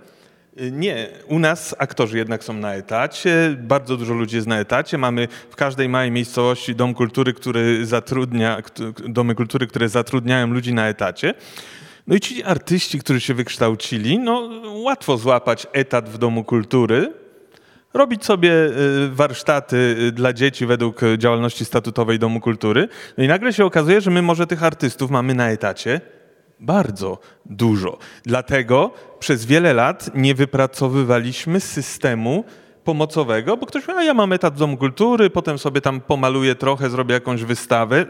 S4: nie, u nas aktorzy jednak są na etacie, bardzo dużo ludzi jest na etacie. Mamy w każdej małej miejscowości dom kultury, który zatrudnia, domy kultury, które zatrudniają ludzi na etacie. No i ci artyści, którzy się wykształcili, no łatwo złapać etat w domu kultury, robić sobie y, warsztaty y, dla dzieci według działalności statutowej Domu Kultury. No i nagle się okazuje, że my może tych artystów mamy na etacie bardzo dużo. Dlatego przez wiele lat nie wypracowywaliśmy systemu pomocowego, bo ktoś mówi, a ja mam etat w Domu Kultury, potem sobie tam pomaluję trochę, zrobię jakąś wystawę.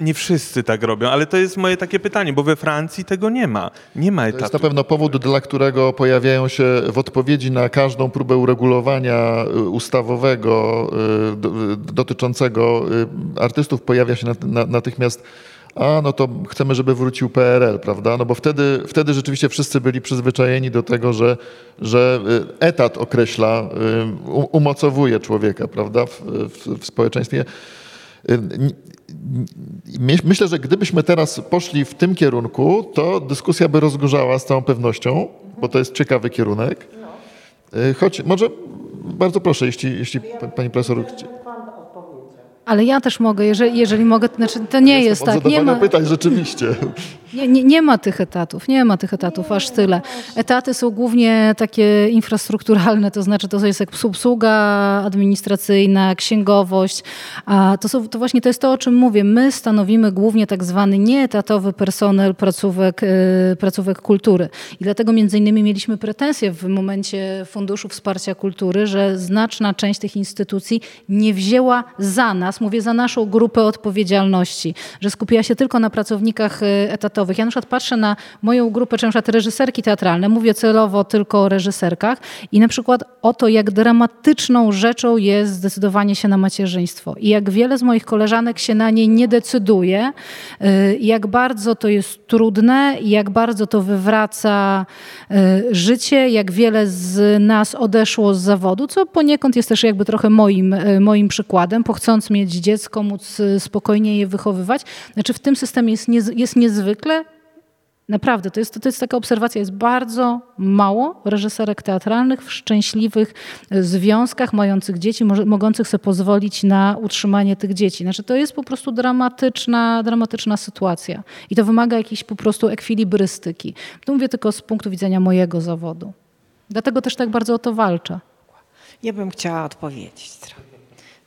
S4: Nie wszyscy tak robią, ale to jest moje takie pytanie, bo we Francji tego nie ma. Nie ma etatu.
S1: To jest na pewno powód, dla którego pojawiają się w odpowiedzi na każdą próbę uregulowania y, ustawowego y, dotyczącego y, artystów, pojawia się natychmiast a no to chcemy, żeby wrócił PRL, prawda? No bo wtedy, wtedy rzeczywiście wszyscy byli przyzwyczajeni do tego, że, że etat określa, umocowuje człowieka, prawda, w, w, w społeczeństwie. Myślę, że gdybyśmy teraz poszli w tym kierunku, to dyskusja by rozgorzała z całą pewnością, bo to jest ciekawy kierunek. Y, choć może bardzo proszę, jeśli, jeśli pani profesor
S3: ale ja też mogę, jeżeli, jeżeli mogę, to znaczy to nie jest tak.
S1: Nie
S3: ma
S1: pytań rzeczywiście.
S3: Nie, nie, nie, ma tych etatów, nie ma tych etatów aż tyle. Etaty są głównie takie infrastrukturalne, to znaczy to jest jak obsługa administracyjna, księgowość. A to, są, to właśnie to jest to, o czym mówię. My stanowimy głównie tak zwany nieetatowy personel placówek, yy, placówek kultury. I dlatego między innymi mieliśmy pretensje w momencie Funduszu Wsparcia Kultury, że znaczna część tych instytucji nie wzięła za nas, mówię za naszą grupę odpowiedzialności, że skupiła się tylko na pracownikach y, etatowych. Ja na przykład patrzę na moją grupę, czy na przykład reżyserki teatralne, mówię celowo tylko o reżyserkach i na przykład o to, jak dramatyczną rzeczą jest zdecydowanie się na macierzyństwo i jak wiele z moich koleżanek się na nie nie decyduje, y, jak bardzo to jest trudne, jak bardzo to wywraca y, życie, jak wiele z nas odeszło z zawodu, co poniekąd jest też jakby trochę moim, moim przykładem, bo chcąc mieć dziecko, móc spokojnie je wychowywać. Znaczy w tym systemie jest, nie, jest niezwykle Naprawdę, to jest, to jest taka obserwacja, jest bardzo mało reżyserek teatralnych w szczęśliwych związkach, mających dzieci, mogących sobie pozwolić na utrzymanie tych dzieci. Znaczy, to jest po prostu dramatyczna, dramatyczna sytuacja i to wymaga jakiejś po prostu ekwilibrystyki. To mówię tylko z punktu widzenia mojego zawodu. Dlatego też tak bardzo o to walczę.
S2: Ja bym chciała odpowiedzieć.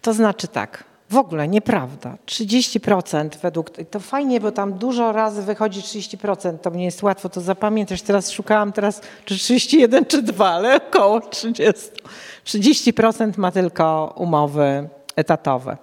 S2: To znaczy tak, w ogóle nieprawda. 30% według. To fajnie, bo tam dużo razy wychodzi 30%. To mnie jest łatwo to zapamiętać. Teraz szukałam teraz czy 31 czy 2, ale około 30. 30% ma tylko umowy etatowe.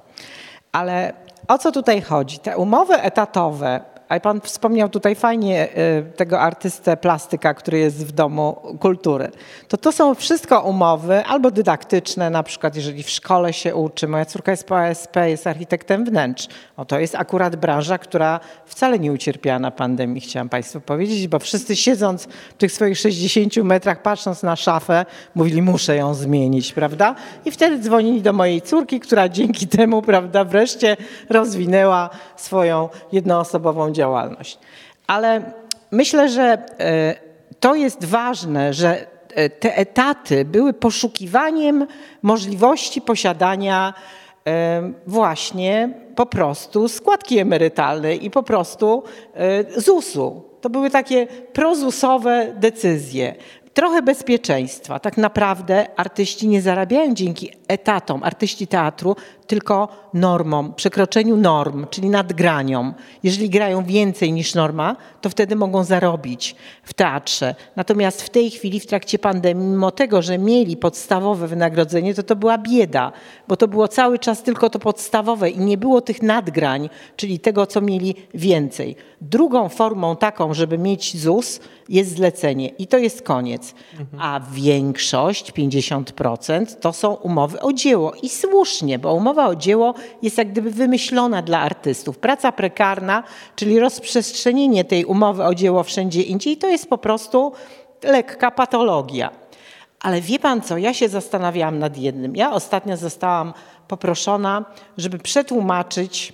S2: Ale o co tutaj chodzi? Te umowy etatowe a pan wspomniał tutaj fajnie y, tego artystę plastyka, który jest w Domu Kultury. To to są wszystko umowy albo dydaktyczne, na przykład jeżeli w szkole się uczy. Moja córka jest po ASP, jest architektem wnętrz. O, to jest akurat branża, która wcale nie ucierpiała na pandemii, chciałam państwu powiedzieć, bo wszyscy siedząc w tych swoich 60 metrach, patrząc na szafę, mówili, muszę ją zmienić, prawda? I wtedy dzwonili do mojej córki, która dzięki temu, prawda, wreszcie rozwinęła swoją jednoosobową działalność. Ale myślę, że e, to jest ważne, że e, te etaty były poszukiwaniem możliwości posiadania e, właśnie po prostu składki emerytalnej i po prostu ZUS-u. To były takie prozusowe decyzje trochę bezpieczeństwa. Tak naprawdę artyści nie zarabiają dzięki etatom, artyści teatru, tylko normom, przekroczeniu norm, czyli nadgraniom. Jeżeli grają więcej niż norma, to wtedy mogą zarobić w teatrze. Natomiast w tej chwili, w trakcie pandemii, mimo tego, że mieli podstawowe wynagrodzenie, to to była bieda, bo to było cały czas tylko to podstawowe i nie było tych nadgrań, czyli tego, co mieli więcej. Drugą formą taką, żeby mieć ZUS, jest zlecenie i to jest koniec. A większość, 50%, to są umowy o dzieło i słusznie, bo umowa o dzieło jest jak gdyby wymyślona dla artystów. Praca prekarna, czyli rozprzestrzenienie tej umowy o dzieło wszędzie indziej, to jest po prostu lekka patologia. Ale wie pan co, ja się zastanawiałam nad jednym. Ja ostatnio zostałam poproszona, żeby przetłumaczyć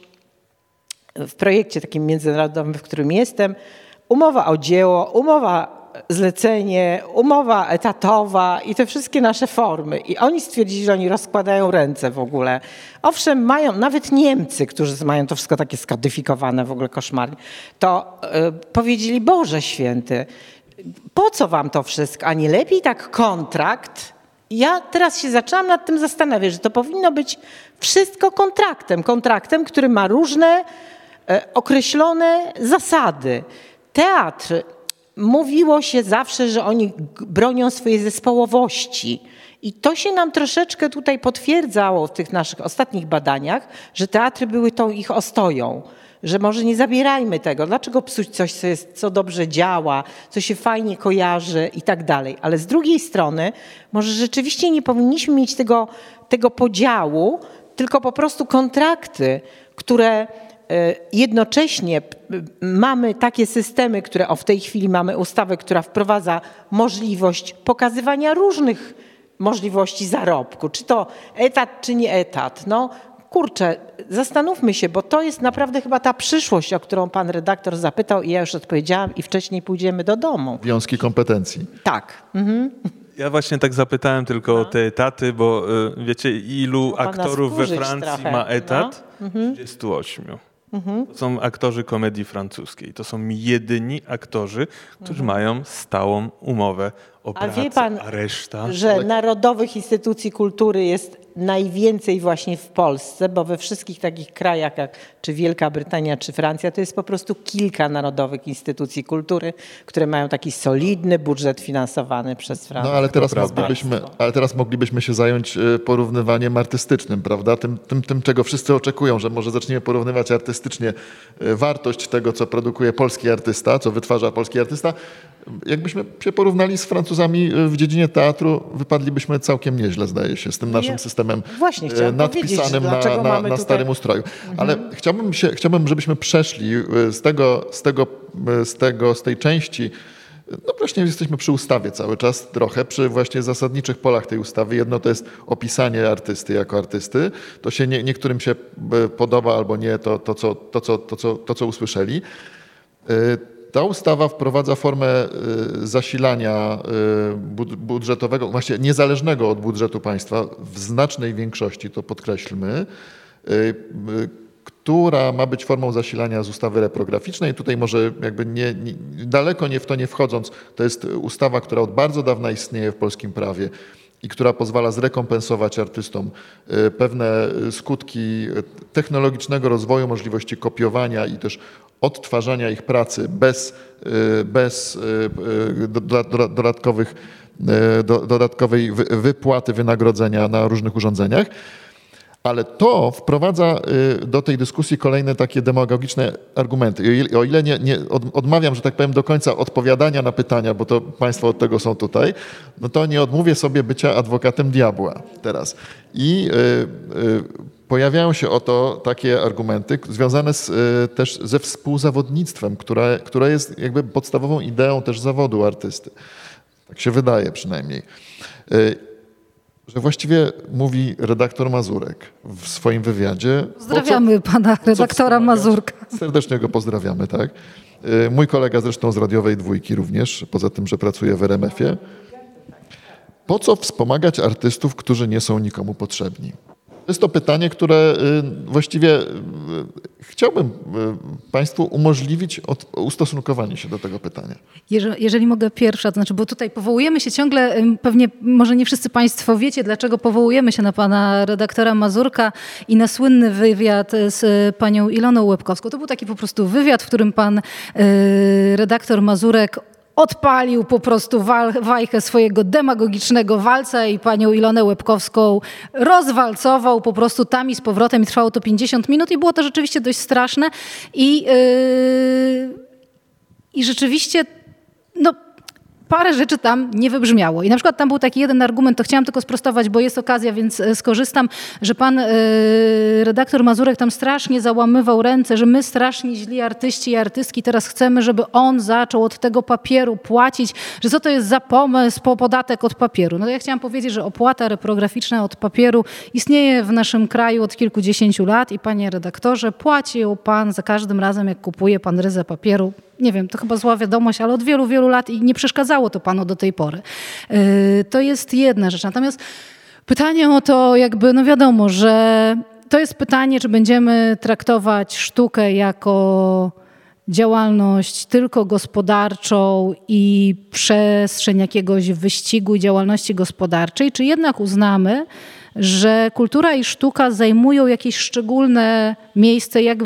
S2: w projekcie takim międzynarodowym, w którym jestem, umowa o dzieło, umowa zlecenie, umowa etatowa i te wszystkie nasze formy. I oni stwierdzili, że oni rozkładają ręce w ogóle. Owszem, mają, nawet Niemcy, którzy mają to wszystko takie skadyfikowane w ogóle koszmarnie, to y, powiedzieli, Boże Święty, po co wam to wszystko? A nie lepiej tak kontrakt? Ja teraz się zaczęłam nad tym zastanawiać, że to powinno być wszystko kontraktem. Kontraktem, który ma różne e, określone zasady. Teatr mówiło się zawsze, że oni bronią swojej zespołowości. I to się nam troszeczkę tutaj potwierdzało w tych naszych ostatnich badaniach, że teatry były tą ich ostoją. Że może nie zabierajmy tego. Dlaczego psuć coś, co, jest, co dobrze działa, co się fajnie kojarzy i tak dalej. Ale z drugiej strony, może rzeczywiście nie powinniśmy mieć tego, tego podziału, tylko po prostu kontrakty, które jednocześnie mamy takie systemy, które o w tej chwili mamy ustawę, która wprowadza możliwość pokazywania różnych możliwości zarobku, czy to etat, czy nie etat. No kurczę, zastanówmy się, bo to jest naprawdę chyba ta przyszłość, o którą pan redaktor zapytał i ja już odpowiedziałam i wcześniej pójdziemy do domu.
S1: Wiązki kompetencji.
S2: Tak. Mhm.
S4: Ja właśnie tak zapytałem tylko no. o te etaty, bo y, wiecie, ilu aktorów we Francji trochę. ma etat? No. Mhm. 38. Mhm. To są aktorzy komedii francuskiej. To są jedyni aktorzy, którzy mhm. mają stałą umowę o pracę, a, wie pan, a reszta...
S2: że narodowych instytucji kultury jest najwięcej właśnie w Polsce, bo we wszystkich takich krajach jak czy Wielka Brytania, czy Francja, to jest po prostu kilka narodowych instytucji kultury, które mają taki solidny budżet finansowany przez Francję.
S1: No ale teraz, moglibyśmy, ale teraz moglibyśmy się zająć e, porównywaniem artystycznym, prawda? Tym, tym, tym, czego wszyscy oczekują, że może zaczniemy porównywać artystycznie e, wartość tego, co produkuje polski artysta, co wytwarza polski artysta. Jakbyśmy się porównali z Francuzami e, w dziedzinie teatru, wypadlibyśmy całkiem nieźle, zdaje się, z tym naszym systemem nadpisanym na, na, na starym ustroju. Mhm. Ale chciałbym chciałbym, się, chciałbym, żebyśmy przeszli y, z tego, z tego, z tego, z tej części no właśnie jesteśmy przy ustawie cały czas trochę, przy właśnie zasadniczych polach tej ustawy. Jedno to jest opisanie artysty jako artysty. To się nie, niektórym się podoba albo nie, to, to, co, to, co, to, co, to co usłyszeli. Ta ustawa wprowadza formę zasilania budżetowego, właśnie niezależnego od budżetu państwa w znacznej większości, to podkreślmy, która ma być formą zasilania z ustawy reprograficznej. Tutaj może jakby nie, nie, daleko nie w to nie wchodząc, to jest ustawa, która od bardzo dawna istnieje w polskim prawie i która pozwala zrekompensować artystom pewne skutki technologicznego rozwoju, możliwości kopiowania i też odtwarzania ich pracy bez, e, bez e, dodatkowych, dodatkowej wypłaty wynagrodzenia na różnych urządzeniach. Ale to wprowadza y, do tej dyskusji kolejne takie demagogiczne argumenty. O ile nie, nie, odmawiam, że tak powiem, do końca odpowiadania na pytania, bo to Państwo od tego są tutaj, no to nie odmówię sobie bycia adwokatem diabła teraz. I y, y, pojawiają się oto takie argumenty związane z, też ze współzawodnictwem, które, które jest jakby podstawową ideą też zawodu artysty. Tak się wydaje przynajmniej że właściwie mówi redaktor Mazurek w swoim wywiadzie.
S3: Pozdrawiamy co, pana redaktora Mazurka.
S1: Serdecznie go pozdrawiamy, tak. Y, mój kolega zresztą z radiowej dwójki również, poza tym, że pracuje w RMF-ie. Po co wspomagać artystów, którzy nie są nikomu potrzebni? Jest to pytanie, które y, właściwie y, chciałbym y, Państwu umożliwić ustosunkowanie się do tego pytania.
S3: Jeżeli, jeżeli, mogę pierwsza, to znaczy, bo tutaj powołujemy się ciągle, pewnie może nie wszyscy Państwo wiecie, dlaczego powołujemy się na pana redaktora Mazurka i na słynny wywiad z panią Iloną Łebkowską. To był taki po prostu wywiad, w którym pan redaktor Mazurek odpalił po prostu wajchę swojego demagogicznego walca i panią Ilonę Łebkowską rozwalcował po prostu tam i z powrotem i trwało to 50 minut i było to rzeczywiście dość straszne i, yy, i rzeczywiście parę rzeczy tam nie wybrzmiało. I na przykład tam był taki jeden argument, to chciałam tylko sprostować, bo jest okazja, więc e, skorzystam, że pan e, redaktor Mazurek tam strasznie załamywał ręce, że my strasznie źli artyści i artystki teraz chcemy, żeby on zaczął od tego papieru płacić, że co to jest za pomysł, po podatek od papieru. No ja chciałam powiedzieć, że opłata reprograficzna od papieru istnieje w naszym kraju od kilkudziesięciu lat i panie redaktorze, płacił pan za każdym razem, jak kupuje pan ryzę papieru nie wiem, to chyba zła wiadomość, ale od wielu, wielu lat i nie przeszkadzało to panu do tej pory. Yy, to jest jedna rzecz. Natomiast pytanie o to, jakby, no wiadomo, że to jest pytanie, czy będziemy traktować sztukę jako działalność tylko gospodarczą i przestrzeń jakiegoś wyścigu działalności gospodarczej, czy jednak uznamy, że kultura i sztuka zajmują jakieś szczególne miejsce, jak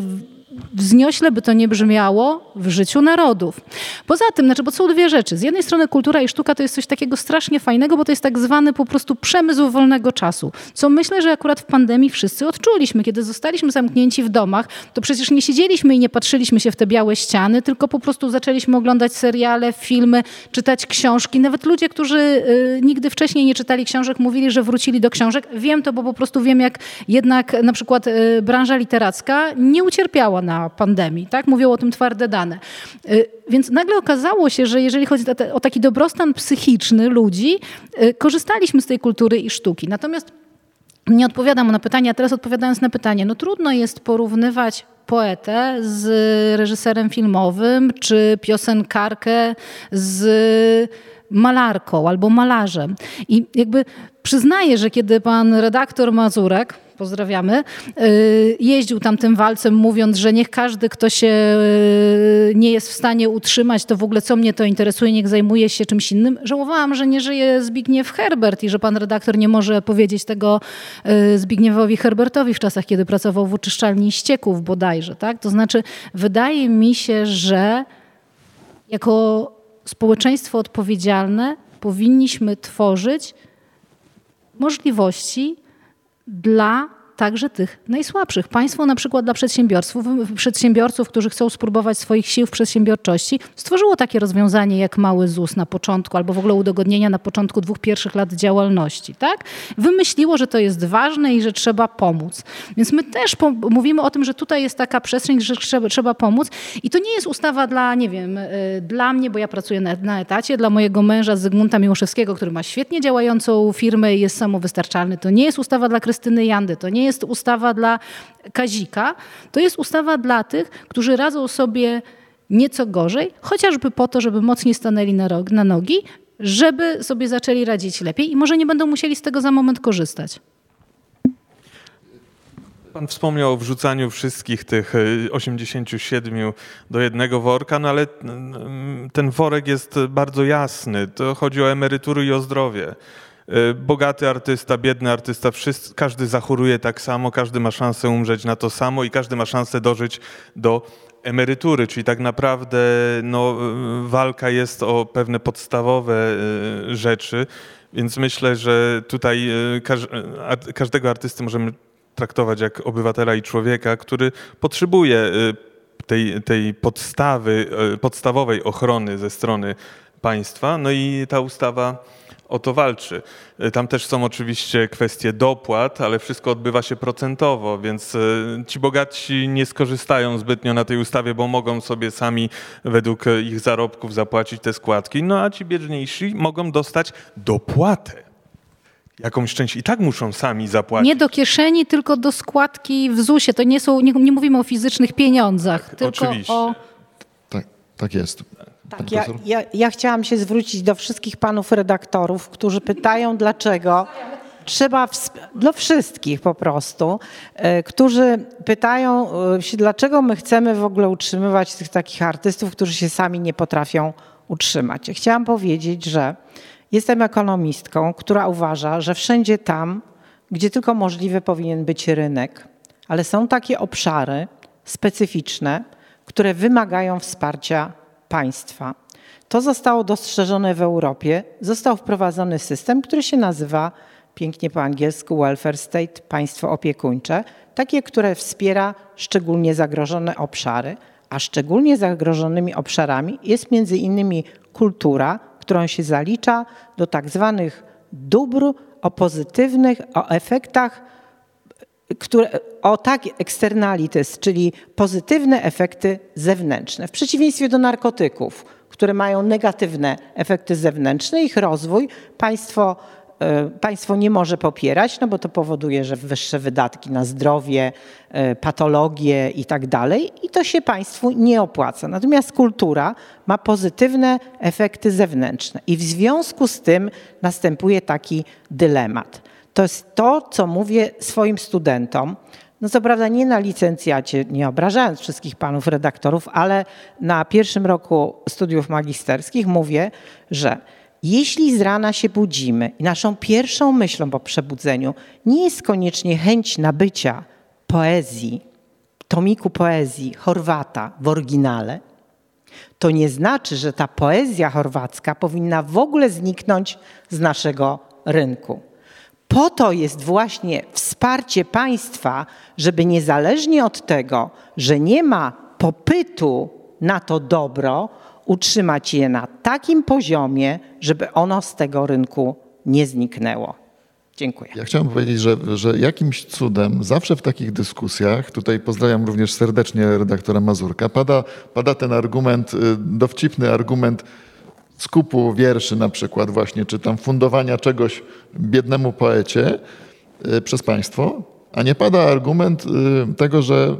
S3: wzniośle by to nie brzmiało w życiu narodów. Poza tym, znaczy, bo są dwie rzeczy. Z jednej strony kultura i sztuka to jest coś takiego strasznie fajnego, bo to jest tak zwany po prostu przemysł wolnego czasu, co myślę, że akurat w pandemii wszyscy odczuliśmy. Kiedy zostaliśmy zamknięci w domach, to przecież nie siedzieliśmy i nie patrzyliśmy się w te białe ściany, tylko po prostu zaczęliśmy oglądać seriale, filmy, czytać książki. Nawet ludzie, którzy y, nigdy wcześniej nie czytali książek, mówili, że wrócili do książek. Wiem to, bo po prostu wiem, jak jednak na przykład y, branża literacka nie ucierpiała na pandemii. Tak? Mówią o tym twarde dane. Y, więc nagle okazało się, że jeżeli chodzi o taki dobrostan psychiczny ludzi, y, korzystaliśmy z tej kultury i sztuki. Natomiast nie odpowiadam na pytanie, a teraz odpowiadając na pytanie, no trudno jest porównywać poetę z reżyserem filmowym, czy piosenkarkę z malarką albo malarzem. I jakby przyznaję, że kiedy pan redaktor Mazurek pozdrawiamy, y, jeździł tam tym walcem mówiąc, że niech każdy, kto się y, nie jest w stanie utrzymać, to w ogóle co mnie to interesuje, niech zajmuje się czymś innym. Żałowałam, że nie żyje Zbigniew Herbert i że pan redaktor nie może powiedzieć tego y, Zbigniewowi Herbertowi w czasach, kiedy pracował w uczyszczalni ścieków bodajże. Tak? To znaczy, wydaje mi się, że jako społeczeństwo odpowiedzialne powinniśmy tworzyć możliwości dla także tych najsłabszych. Państwo na przykład dla przedsiębiorców, przedsiębiorców, którzy chcą spróbować swoich sił w przedsiębiorczości, stworzyło takie rozwiązanie jak mały ZUS na początku, albo w ogóle udogodnienia na początku dwóch pierwszych lat działalności. Tak? Wymyśliło, że to jest ważne i że trzeba pomóc. Więc my też mówimy o tym, że tutaj jest taka przestrzeń, że trzeba, trzeba pomóc i to nie jest ustawa dla, nie wiem, y, dla mnie, bo ja pracuję na, na etacie, dla mojego męża Zygmunta Miłoszewskiego, który ma świetnie działającą firmę i jest samowystarczalny. To nie jest ustawa dla Krystyny Jandy, to nie jest ustawa dla Kazika, to jest ustawa dla tych, którzy radzą sobie nieco gorzej, chociażby po to, żeby mocniej stanęli na, rog, na nogi, żeby sobie zaczęli radzić lepiej i może nie będą musieli z tego za moment korzystać.
S4: Pan wspomniał o wrzucaniu wszystkich tych 87 y, do jednego worka, no ale mm, ten worek jest bardzo jasny. To chodzi o emerytury i o zdrowie. Y, bogaty artysta, biedny artysta, wszyscy, każdy zachoruje tak samo, każdy ma szansę umrzeć na to samo i każdy ma szansę dożyć do emerytury, czyli tak naprawdę no, y, walka jest o pewne podstawowe y, rzeczy, więc myślę, że tutaj każdego artysty możemy traktować jak obywatela i człowieka, który potrzebuje tej, tej podstawy, podstawowej ochrony ze strony państwa. No i ta ustawa o to walczy. E, tam też są oczywiście kwestie dopłat, ale wszystko odbywa się procentowo, więc e, ci bogatsi nie skorzystają zbytnio na tej ustawie, bo mogą sobie sami według ich zarobków zapłacić te składki, no a ci biedniejsi mogą dostać dopłatę. Jakąś część i tak muszą sami zapłacić.
S3: Nie do kieszeni, tylko do składki w ZUS-ie. To nie są, nie, nie mówimy o fizycznych pieniądzach, tak, tylko
S4: oczywiście.
S3: o...
S1: Tak, tak jest.
S2: Tak, ja, ja, ja chciałam się zwrócić do wszystkich panów redaktorów, którzy pytają, dlaczego trzeba, dla wszystkich po prostu, e, którzy pytają e, się, dlaczego my chcemy w ogóle utrzymywać tych takich artystów, którzy się sami nie potrafią utrzymać. Chciałam powiedzieć, że jestem ekonomistką, która uważa, że wszędzie tam, gdzie tylko możliwy powinien być rynek, ale są takie obszary specyficzne, które wymagają wsparcia państwa. To zostało dostrzeżone w Europie. Został wprowadzony system, który się nazywa pięknie po angielsku welfare state, państwo opiekuńcze, takie, które wspiera szczególnie zagrożone obszary, a szczególnie zagrożonymi obszarami jest między innymi kultura, którą się zalicza do tak zwanych dóbr o pozytywnych, o efektach, które, o tak externalities, czyli pozytywne efekty zewnętrzne. W przeciwieństwie do narkotyków, które mają negatywne efekty zewnętrzne, ich rozwój państwo E, państwo nie może popierać, no bo to powoduje, że wyższe wydatki na zdrowie, e, patologie i tak dalej i to się państwu nie opłaca. Natomiast kultura ma pozytywne efekty zewnętrzne i w związku z tym następuje taki dylemat. To jest to, co mówię swoim studentom. No co prawda nie na licencjacie, nie obrażając wszystkich panów redaktorów, ale na pierwszym roku studiów magisterskich mówię, że jeśli z rana się budzimy i naszą pierwszą myślą po przebudzeniu nie jest koniecznie chęć nabycia poezji, tomiku poezji Chorwata w oryginale, to nie znaczy, że ta poezja chorwacka powinna w ogóle zniknąć z naszego rynku. Po to jest właśnie wsparcie państwa, żeby niezależnie od tego, że nie ma popytu na to dobro, utrzymać je na takim poziomie, żeby ono z tego rynku nie zniknęło. Dziękuję.
S1: Ja chciałem powiedzieć, że, że jakimś cudem zawsze w takich dyskusjach, tutaj pozdrawiam również serdecznie redaktora Mazurka, pada, pada ten argument, y, dowcipny argument skupu wierszy na przykład właśnie, czy tam fundowania czegoś biednemu poecie y, przez państwo, a nie pada argument y, tego, że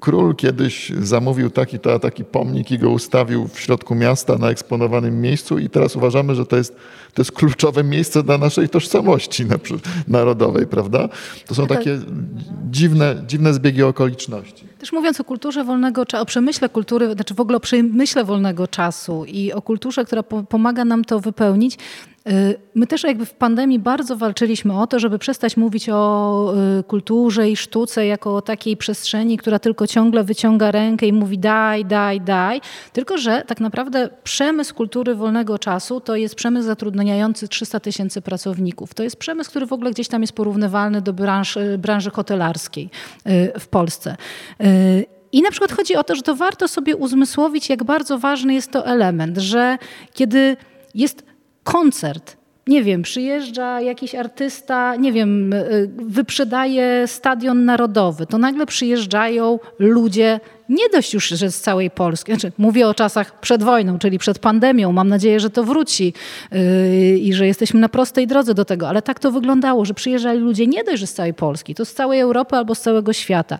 S1: Król kiedyś zamówił taki to taki pomnik i go ustawił w środku miasta na eksponowanym miejscu i teraz uważamy, że to jest, to jest kluczowe miejsce dla naszej tożsamości narodowej, prawda? To są tak. takie dziwne, dziwne zbiegi okoliczności.
S3: Też mówiąc o kulturze wolnego czasu, o przemyśle kultury, znaczy w ogóle o przemyśle wolnego czasu i o kulturze, która po pomaga nam to wypełnić, My też jakby w pandemii bardzo walczyliśmy o to, żeby przestać mówić o y, kulturze i sztuce jako o takiej przestrzeni, która tylko ciągle wyciąga rękę i mówi daj, daj, daj. Tylko, że tak naprawdę przemysł kultury wolnego czasu to jest przemysł zatrudniający 300 tysięcy pracowników. To jest przemysł, który w ogóle gdzieś tam jest porównywalny do branż, branży hotelarskiej y, w Polsce. I na przykład chodzi o to, że to warto sobie uzmysłowić, jak bardzo ważny jest to element, że kiedy jest koncert, nie wiem, przyjeżdża jakiś artysta, nie wiem, y, wyprzedaje stadion narodowy, to nagle przyjeżdżają ludzie, nie dość już, że z całej Polski, znaczy mówię o czasach przed wojną, czyli przed pandemią, mam nadzieję, że to wróci yy, i że jesteśmy na prostej drodze do tego, ale tak to wyglądało, że przyjeżdżali ludzie nie dość, że z całej Polski, to z całej Europy albo z całego świata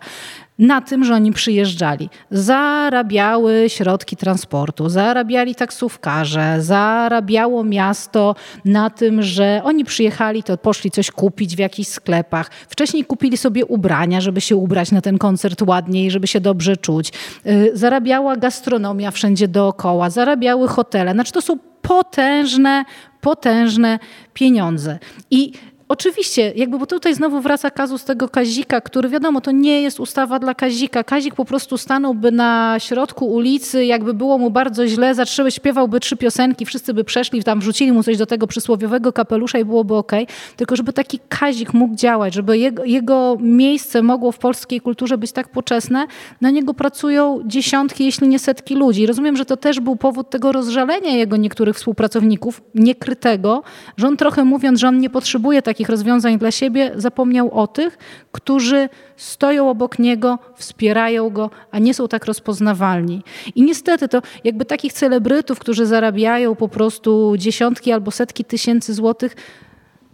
S3: na tym, że oni przyjeżdżali. Zarabiały środki transportu, zarabiali taksówkarze, zarabiało miasto na tym, że oni przyjechali, to poszli coś kupić w jakichś sklepach. Wcześniej kupili sobie ubrania, żeby się ubrać na ten koncert ładniej, żeby się dobrze czuć. Y, zarabiała gastronomia wszędzie dookoła, zarabiały hotele. Znaczy to są potężne, potężne pieniądze. I Oczywiście, jakby, bo tutaj znowu wraca kazus tego Kazika, który wiadomo, to nie jest ustawa dla Kazika. Kazik po prostu stanąłby na środku ulicy, jakby było mu bardzo źle, zatrzymał, śpiewałby trzy piosenki, wszyscy by przeszli, tam wrzucili mu coś do tego przysłowiowego kapelusza i byłoby ok. Tylko żeby taki Kazik mógł działać, żeby jego, jego miejsce mogło w polskiej kulturze być tak poczesne, na niego pracują dziesiątki, jeśli nie setki ludzi. Rozumiem, że to też był powód tego rozżalenia jego niektórych współpracowników, niekrytego, że on trochę mówiąc, że on nie potrzebuje takich takich rozwiązań dla siebie, zapomniał o tych, którzy stoją obok niego, wspierają go, a nie są tak rozpoznawalni. I niestety to jakby takich celebrytów, którzy zarabiają po prostu dziesiątki albo setki tysięcy złotych,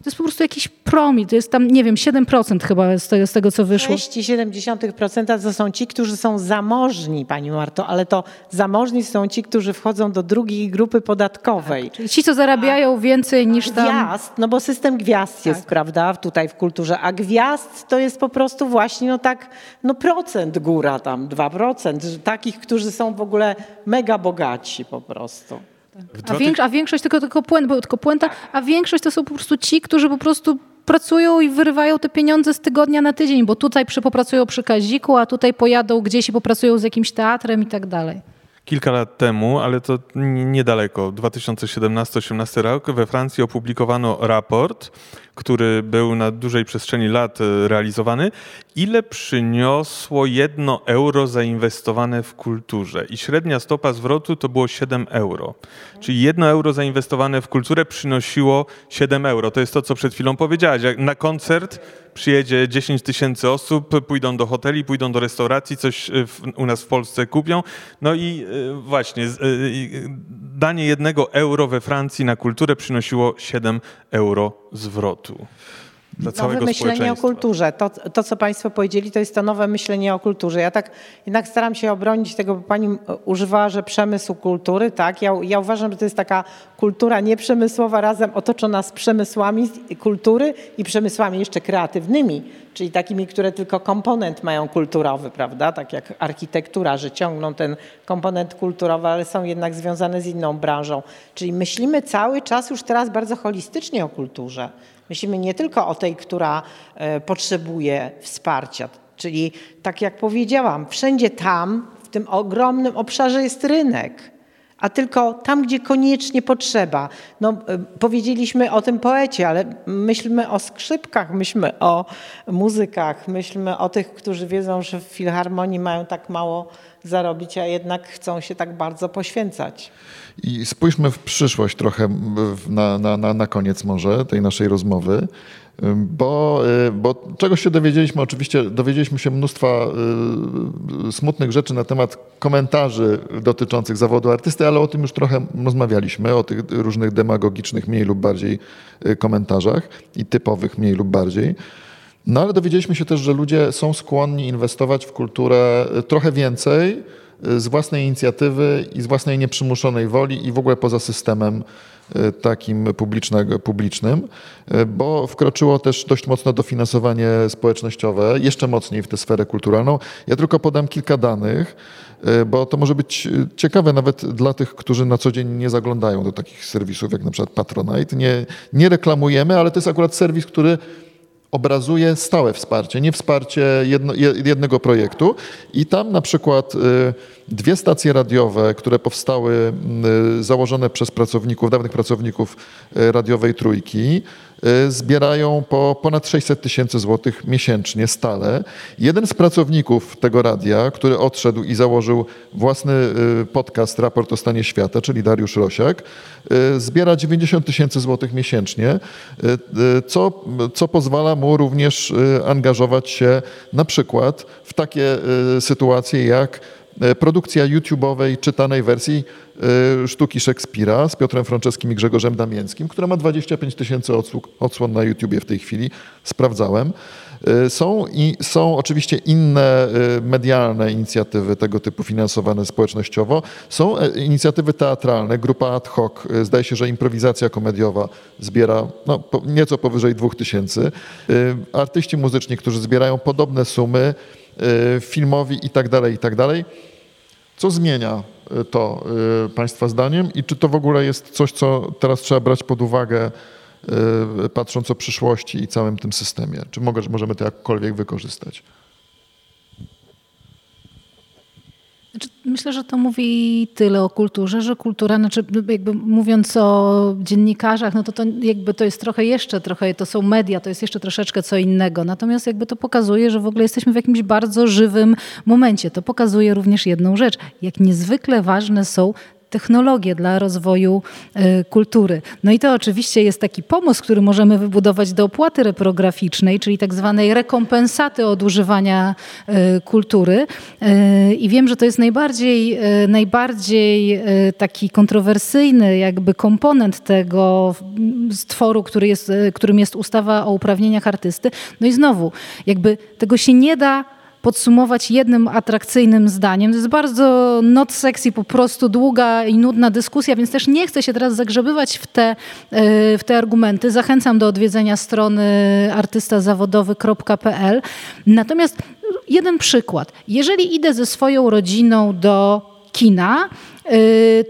S3: to jest po prostu jakiś promil, to jest tam, nie wiem, 7% chyba z tego, z tego co wyszło.
S2: 6,7% to są ci, którzy są zamożni, Pani Marto, ale to zamożni są ci, którzy wchodzą do drugiej grupy podatkowej. Tak,
S3: czyli ci, co zarabiają a, więcej niż tam...
S2: Gwiazd, no bo system gwiazd jest, tak. prawda, tutaj w kulturze, a gwiazd to jest po prostu właśnie, no tak, no procent góra tam, 2%, takich, którzy są w ogóle mega bogaci po prostu.
S3: A, większość, a większość tylko, tylko, puenta, tylko puenta, a większość to są po prostu ci, którzy po prostu pracują i wyrywają te pieniądze z tygodnia na tydzień, bo tutaj przy, popracują przy Kaziku, a tutaj pojadą gdzieś i popracują z jakimś teatrem i tak dalej.
S4: Kilka lat temu, ale to niedaleko, 2017-18 rok, we Francji opublikowano raport, który był na dużej przestrzeni lat e, realizowany, ile przyniosło jedno euro zainwestowane w kulturze? I średnia stopa zwrotu to było 7 euro. Czyli jedno euro zainwestowane w kulturę przynosiło 7 euro. To jest to, co przed chwilą powiedziałaś. Jak na koncert przyjedzie 10 tysięcy osób, pójdą do hoteli, pójdą do restauracji, coś e, w, u nas w Polsce kupią. No i e, właśnie, danie jednego euro we Francji na kulturę przynosiło 7 euro zwrotu. Dla
S2: nowe myślenie o kulturze. To, to, co Państwo powiedzieli, to jest to nowe myślenie o kulturze. Ja tak jednak staram się obronić tego, bo Pani używała, że przemysł kultury, tak? Ja, ja uważam, że to jest taka kultura nieprzemysłowa, razem otoczona z przemysłami kultury i przemysłami jeszcze kreatywnymi, czyli takimi, które tylko komponent mają kulturowy, prawda? Tak jak architektura, że ciągną ten komponent kulturowy, ale są jednak związane z inną branżą. Czyli myślimy cały czas już teraz bardzo holistycznie o kulturze. Myślimy nie tylko o tej, która e, potrzebuje wsparcia, czyli tak jak powiedziałam, wszędzie tam, w tym ogromnym obszarze jest rynek a tylko tam, gdzie koniecznie potrzeba. No, e, powiedzieliśmy o tym poecie, ale myślmy o skrzypkach, myślmy o muzykach, myślmy o tych, którzy wiedzą, że w filharmonii mają tak mało zarobić, a jednak chcą się tak bardzo poświęcać.
S1: I spójrzmy w przyszłość trochę na, na, na, na koniec może tej naszej rozmowy. Bo, y, bo czegoś się dowiedzieliśmy, oczywiście dowiedzieliśmy się mnóstwa y, smutnych rzeczy na temat komentarzy dotyczących zawodu artysty, ale o tym już trochę rozmawialiśmy, o tych różnych demagogicznych mniej lub bardziej y, komentarzach i typowych mniej lub bardziej. No ale dowiedzieliśmy się też, że ludzie są skłonni inwestować w kulturę trochę więcej, z własnej inicjatywy i z własnej nieprzymuszonej woli i w ogóle poza systemem e, takim publicznym, e, bo wkroczyło też dość mocno dofinansowanie społecznościowe, jeszcze mocniej w tę sferę kulturalną. Ja tylko podam kilka danych, bo to może być ciekawe nawet dla tych, którzy na co dzień nie zaglądają do takich serwisów jak na przykład Patronite. Nie, nie reklamujemy, ale to jest akurat serwis, który obrazuje stałe wsparcie, nie wsparcie jedno, jednego projektu. I tam na przykład y, dwie stacje radiowe, które powstały y, założone przez pracowników, dawnych pracowników y, radiowej Trójki, zbierają po ponad 600 tysięcy złotych miesięcznie stale. Jeden z pracowników tego radia, który odszedł i założył własny y, podcast Raport o stanie świata, czyli Dariusz Rosiak, y, zbiera 90 tysięcy złotych miesięcznie, co, co pozwala mu również angażować się na przykład w takie sytuacje jak produkcja YouTube'owej czytanej wersji Y, sztuki Szekspira z Piotrem Franceskim i Grzegorzem Damięckim, która ma 25 tysięcy odsłon na YouTubie w tej chwili. Sprawdzałem. Y, są, i, są oczywiście inne medialne inicjatywy tego typu finansowane społecznościowo. Są e, inicjatywy teatralne, grupa ad hoc, zdaje się, że improwizacja komediowa zbiera no, nieco powyżej 2000. Artyści muzyczni, którzy zbierają podobne sumy, filmowi i tak dalej, i tak dalej. Co zmienia y, to y, Państwa zdaniem i czy to w ogóle jest coś, co teraz trzeba brać pod uwagę, y, patrząc o przyszłości i całym tym systemie? Czy możemy to jakkolwiek wykorzystać?
S3: Znaczy, myślę, że to mówi tyle o kulturze, że kultura, znaczy jakby mówiąc o dziennikarzach, no to, to jakby to jest trochę jeszcze, trochę to są media, to jest jeszcze troszeczkę co innego. Natomiast jakby to pokazuje, że w ogóle jesteśmy w jakimś bardzo żywym momencie. To pokazuje również jedną rzecz, jak niezwykle ważne są technologie dla rozwoju y, kultury. No i to oczywiście jest taki pomysł, który możemy wybudować do opłaty reprograficznej, czyli tak zwanej rekompensaty od używania y, kultury. Y, I wiem, że to jest najbardziej, najbardziej taki kontrowersyjny jakby komponent tego stworu, który jest, którym jest ustawa o uprawnieniach artysty. No i znowu, jakby tego się nie da podsumować jednym atrakcyjnym zdaniem. To jest bardzo not sexy, po prostu długa i nudna dyskusja, więc też nie chcę się teraz zagrzebywać w te, e, w te argumenty. Zachęcam do odwiedzenia strony artystazawodowy.pl. Natomiast jeden przykład. Jeżeli idę ze swoją rodziną do kina y,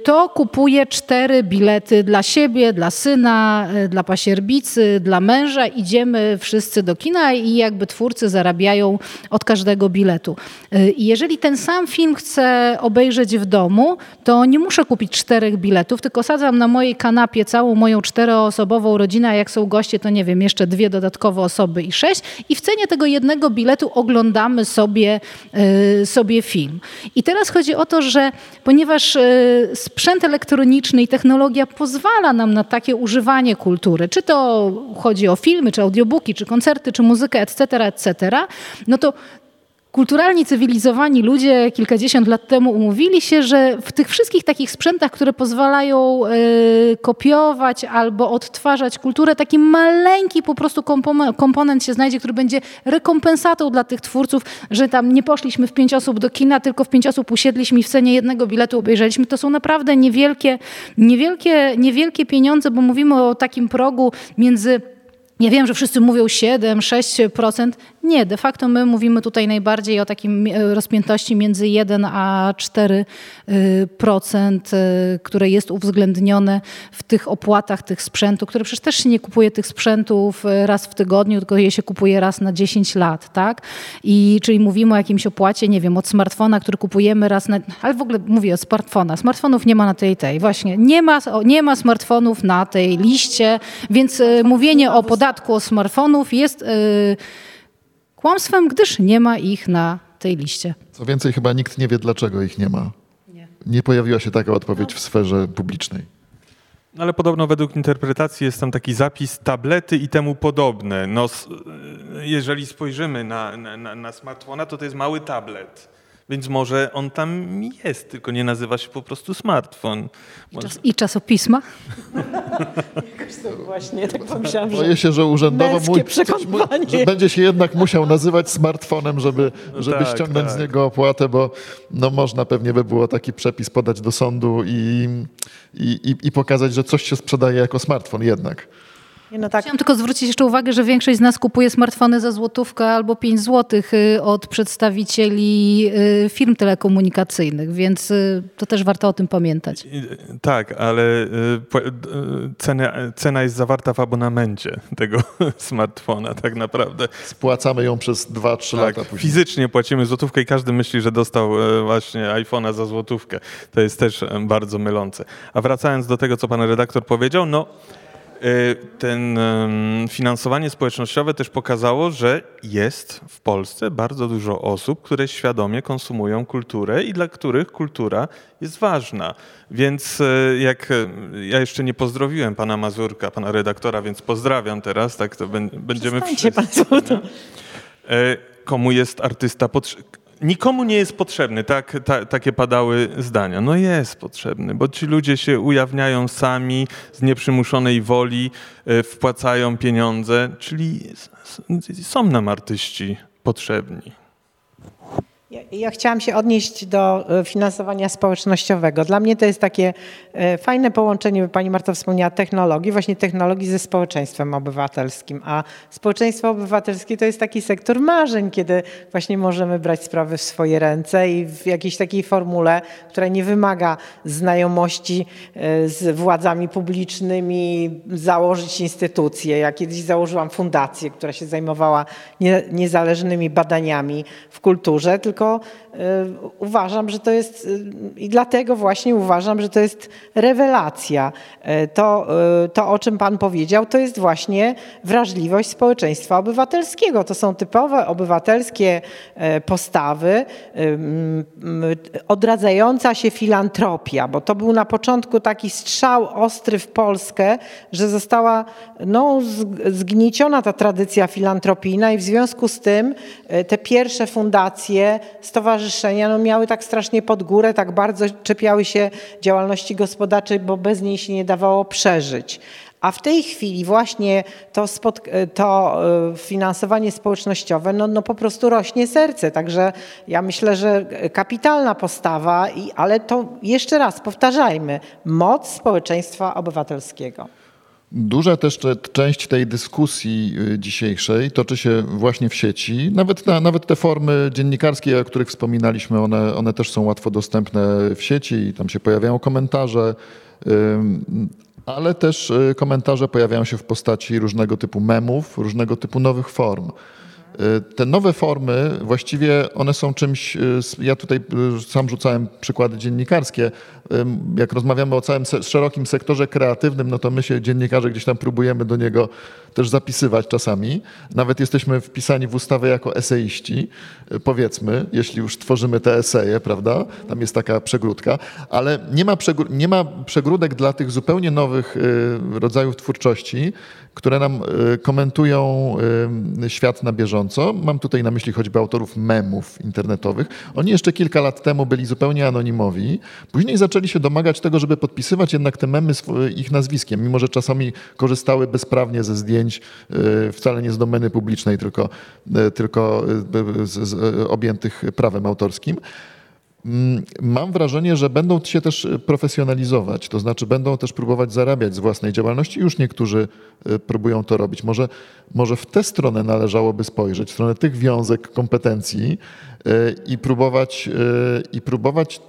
S3: to kupuje cztery bilety dla siebie, dla syna, y, dla pasierbicy, dla męża. Idziemy wszyscy do kina i jakby twórcy zarabiają od każdego biletu. Y, jeżeli ten sam film chcę obejrzeć w domu, to nie muszę kupić czterech biletów, tylko sadzam na mojej kanapie całą moją czteroosobową rodzinę, a jak są goście, to nie wiem, jeszcze dwie dodatkowe osoby i sześć. I w cenie tego jednego biletu oglądamy sobie, sobie film. I teraz chodzi o to, że ponieważ sprzęt elektroniczny i technologia pozwala nam na takie używanie kultury, czy to chodzi o filmy, czy audiobooki, czy koncerty, czy muzykę, etc., etc., no to kulturalni, cywilizowani ludzie kilkadziesiąt lat temu umówili się, że w tych wszystkich takich sprzętach, które pozwalają y, kopiować albo odtwarzać kulturę, taki maleńki po prostu komponent się znajdzie, który będzie rekompensatą dla tych twórców, że tam nie poszliśmy w pięć osób do kina, tylko w pięć osób usiedliśmy i w cenie jednego biletu obejrzeliśmy. To są naprawdę niewielkie, niewielkie, niewielkie pieniądze, bo mówimy o takim progu między ja wiem, że wszyscy mówią 7-6%. Nie, de facto my mówimy tutaj najbardziej o takim e, rozpiętości między 1 a 4%, e, e, które jest uwzględnione w tych opłatach tych sprzętu, które przecież też się nie kupuje tych sprzętów raz w tygodniu, tylko je się kupuje raz na 10 lat, tak? I czyli mówimy o jakimś opłacie, nie wiem, od smartfona, który kupujemy raz na... Ale w ogóle mówię o smartfona. Smartfonów nie ma na tej tej. Właśnie, nie ma, nie ma smartfonów na tej liście, więc mówienie o podatku podatku od smartfonów jest yy, kłamstwem, gdyż nie ma ich na tej liście.
S1: Co więcej, chyba nikt nie wie, dlaczego ich nie ma. Nie, nie pojawiła się taka odpowiedź no. w sferze publicznej.
S4: Ale podobno według interpretacji jest tam taki zapis tablety i temu podobne. No, jeżeli spojrzymy na, na, na smartfona, to to jest mały tablet. Więc może on tam jest, tylko nie nazywa się po prostu smartfon.
S3: I, czas, i czasopisma?
S2: właśnie, tak pomyślałam,
S1: Boję się, że urzędowo mój, że będzie się jednak musiał nazywać smartfonem, żeby, no żeby tak, ściągnąć tak. z niego opłatę, bo no można pewnie by było taki przepis podać do sądu i, i, i pokazać, że coś się sprzedaje jako smartfon jednak.
S3: No tak. Chciałam tylko zwrócić jeszcze uwagę, że większość z nas kupuje smartfony za złotówkę albo 5 złotych y, od przedstawicieli y, firm telekomunikacyjnych, więc y, to też warto o tym pamiętać.
S4: Tak, ale cena, cena jest zawarta w abonamencie tego smartfona tak naprawdę.
S1: Spłacamy ją przez 2-3 tak, lata
S4: później. Fizycznie płacimy złotówkę i każdy myśli, że dostał właśnie iPhone'a za złotówkę. To jest też bardzo mylące. A wracając do tego, co pan redaktor powiedział, no ten finansowanie społecznościowe też pokazało, że jest w Polsce bardzo dużo osób, które świadomie konsumują kulturę i dla których kultura jest ważna. Więc e, jak e, ja jeszcze nie pozdrowiłem pana Mazurka, pana redaktora, więc pozdrawiam teraz, tak to będziemy wszyscy. E, Komu jest artysta potrzebny? Nikomu nie jest potrzebny, tak, ta, takie padały zdania. No jest potrzebny, bo ci ludzie się ujawniają sami z nieprzymuszonej woli, e, wpłacają pieniądze, czyli są nam artyści potrzebni.
S2: Ja, chciałam się odnieść do e, finansowania społecznościowego. Dla mnie to jest takie e, fajne połączenie, pani Marta wspomniała, technologii, właśnie technologii ze społeczeństwem obywatelskim. A społeczeństwo obywatelskie to jest taki sektor marzeń, kiedy właśnie możemy brać sprawy w swoje ręce i w jakiejś takiej formule, która nie wymaga znajomości e, z władzami publicznymi, założyć instytucję. Ja kiedyś założyłam fundację, która się zajmowała nie, niezależnymi badaniami w kulturze, tylko tylko y, uważam, że to jest y, i dlatego właśnie uważam, że to jest rewelacja. Y, to, to, o czym Pan powiedział, to jest właśnie wrażliwość społeczeństwa obywatelskiego. To są typowe obywatelskie postawy, odradzająca się filantropia, bo to był na początku taki strzał ostry w Polskę, że została no, zgnieciona ta tradycja filantropijna i w związku z tym te pierwsze fundacje stowarzyszenia no, miały tak strasznie pod górę, tak bardzo czepiały się działalności gospodarczej, bo bez niej się nie dawało przeżyć. A w tej chwili właśnie to, to e, finansowanie społecznościowe no, no po prostu rośnie serce. Także ja myślę, że kapitalna postawa, ale to jeszcze raz powtarzajmy, moc społeczeństwa obywatelskiego.
S1: Duża też część tej dyskusji y, dzisiejszej toczy się właśnie w sieci. Nawet, nawet te formy dziennikarskie, o których wspominaliśmy, one, one też są łatwo dostępne w sieci i tam się pojawiają komentarze, ale też y, komentarze pojawiają się w postaci różnego typu memów, różnego typu nowych form. Y, te nowe formy właściwie one są czymś, y, ja tutaj sam rzucałem przykłady dziennikarskie, jak rozmawiamy o całym szerokim sektorze kreatywnym, no to my się dziennikarze gdzieś tam próbujemy do niego też zapisywać czasami. Nawet jesteśmy wpisani w ustawę jako eseiści, powiedzmy, jeśli już tworzymy te eseje, prawda? Tam jest taka przegródka, ale nie ma, nie ma przegródek dla tych zupełnie nowych y, rodzajów twórczości, które nam y, komentują y, świat na bieżąco. Mam tutaj na myśli choćby autorów memów internetowych. Oni jeszcze kilka lat temu byli zupełnie anonimowi. Później zaczęli się domagać tego, żeby podpisywać jednak te memy ich nazwiskiem, mimo że czasami korzystały bezprawnie ze zdjęć wcale nie z domeny publicznej, tylko, tylko z, z, objętych prawem autorskim. Mm, mam wrażenie, że będą się też profesjonalizować, to znaczy będą też próbować zarabiać z własnej działalności. Już niektórzy y, próbują to robić. Może, może w tę stronę należałoby spojrzeć, w stronę tych wiązek kompetencji y, i próbować, i próbować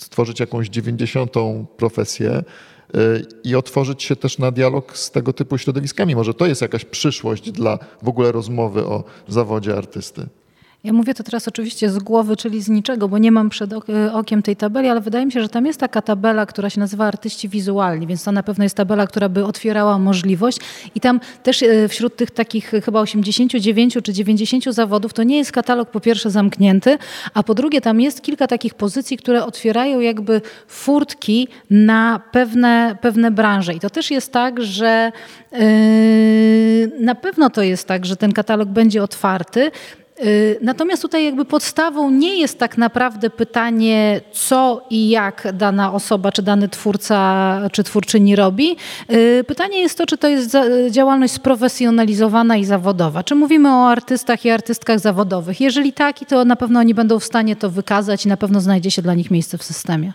S1: stworzyć jakąś dziewięćdziesiątą profesję i otworzyć się też na dialog z tego typu środowiskami. Może to jest jakaś przyszłość dla w ogóle rozmowy o zawodzie artysty.
S3: Ja mówię to teraz oczywiście z głowy, czyli z niczego, bo nie mam przed okiem tej tabeli, ale wydaje mi się, że tam jest taka tabela, która się nazywa artyści wizualni, więc to na pewno jest tabela, która by otwierała możliwość. I tam też e, wśród tych takich chyba 89 czy 90 zawodów to nie jest katalog po pierwsze zamknięty, a po drugie tam jest kilka takich pozycji, które otwierają jakby furtki na pewne, pewne branże. I to też jest tak, że yy, na pewno to jest tak, że ten katalog będzie otwarty, natomiast tutaj jakby podstawą nie jest tak naprawdę pytanie, co i jak dana osoba, czy dany twórca, czy twórczyni robi. Y, pytanie jest to, czy to jest działalność sprofesjonalizowana i zawodowa. Czy mówimy o artystach i artystkach zawodowych? Jeżeli tak, to na pewno oni będą w stanie to wykazać i na pewno znajdzie się dla nich miejsce w systemie.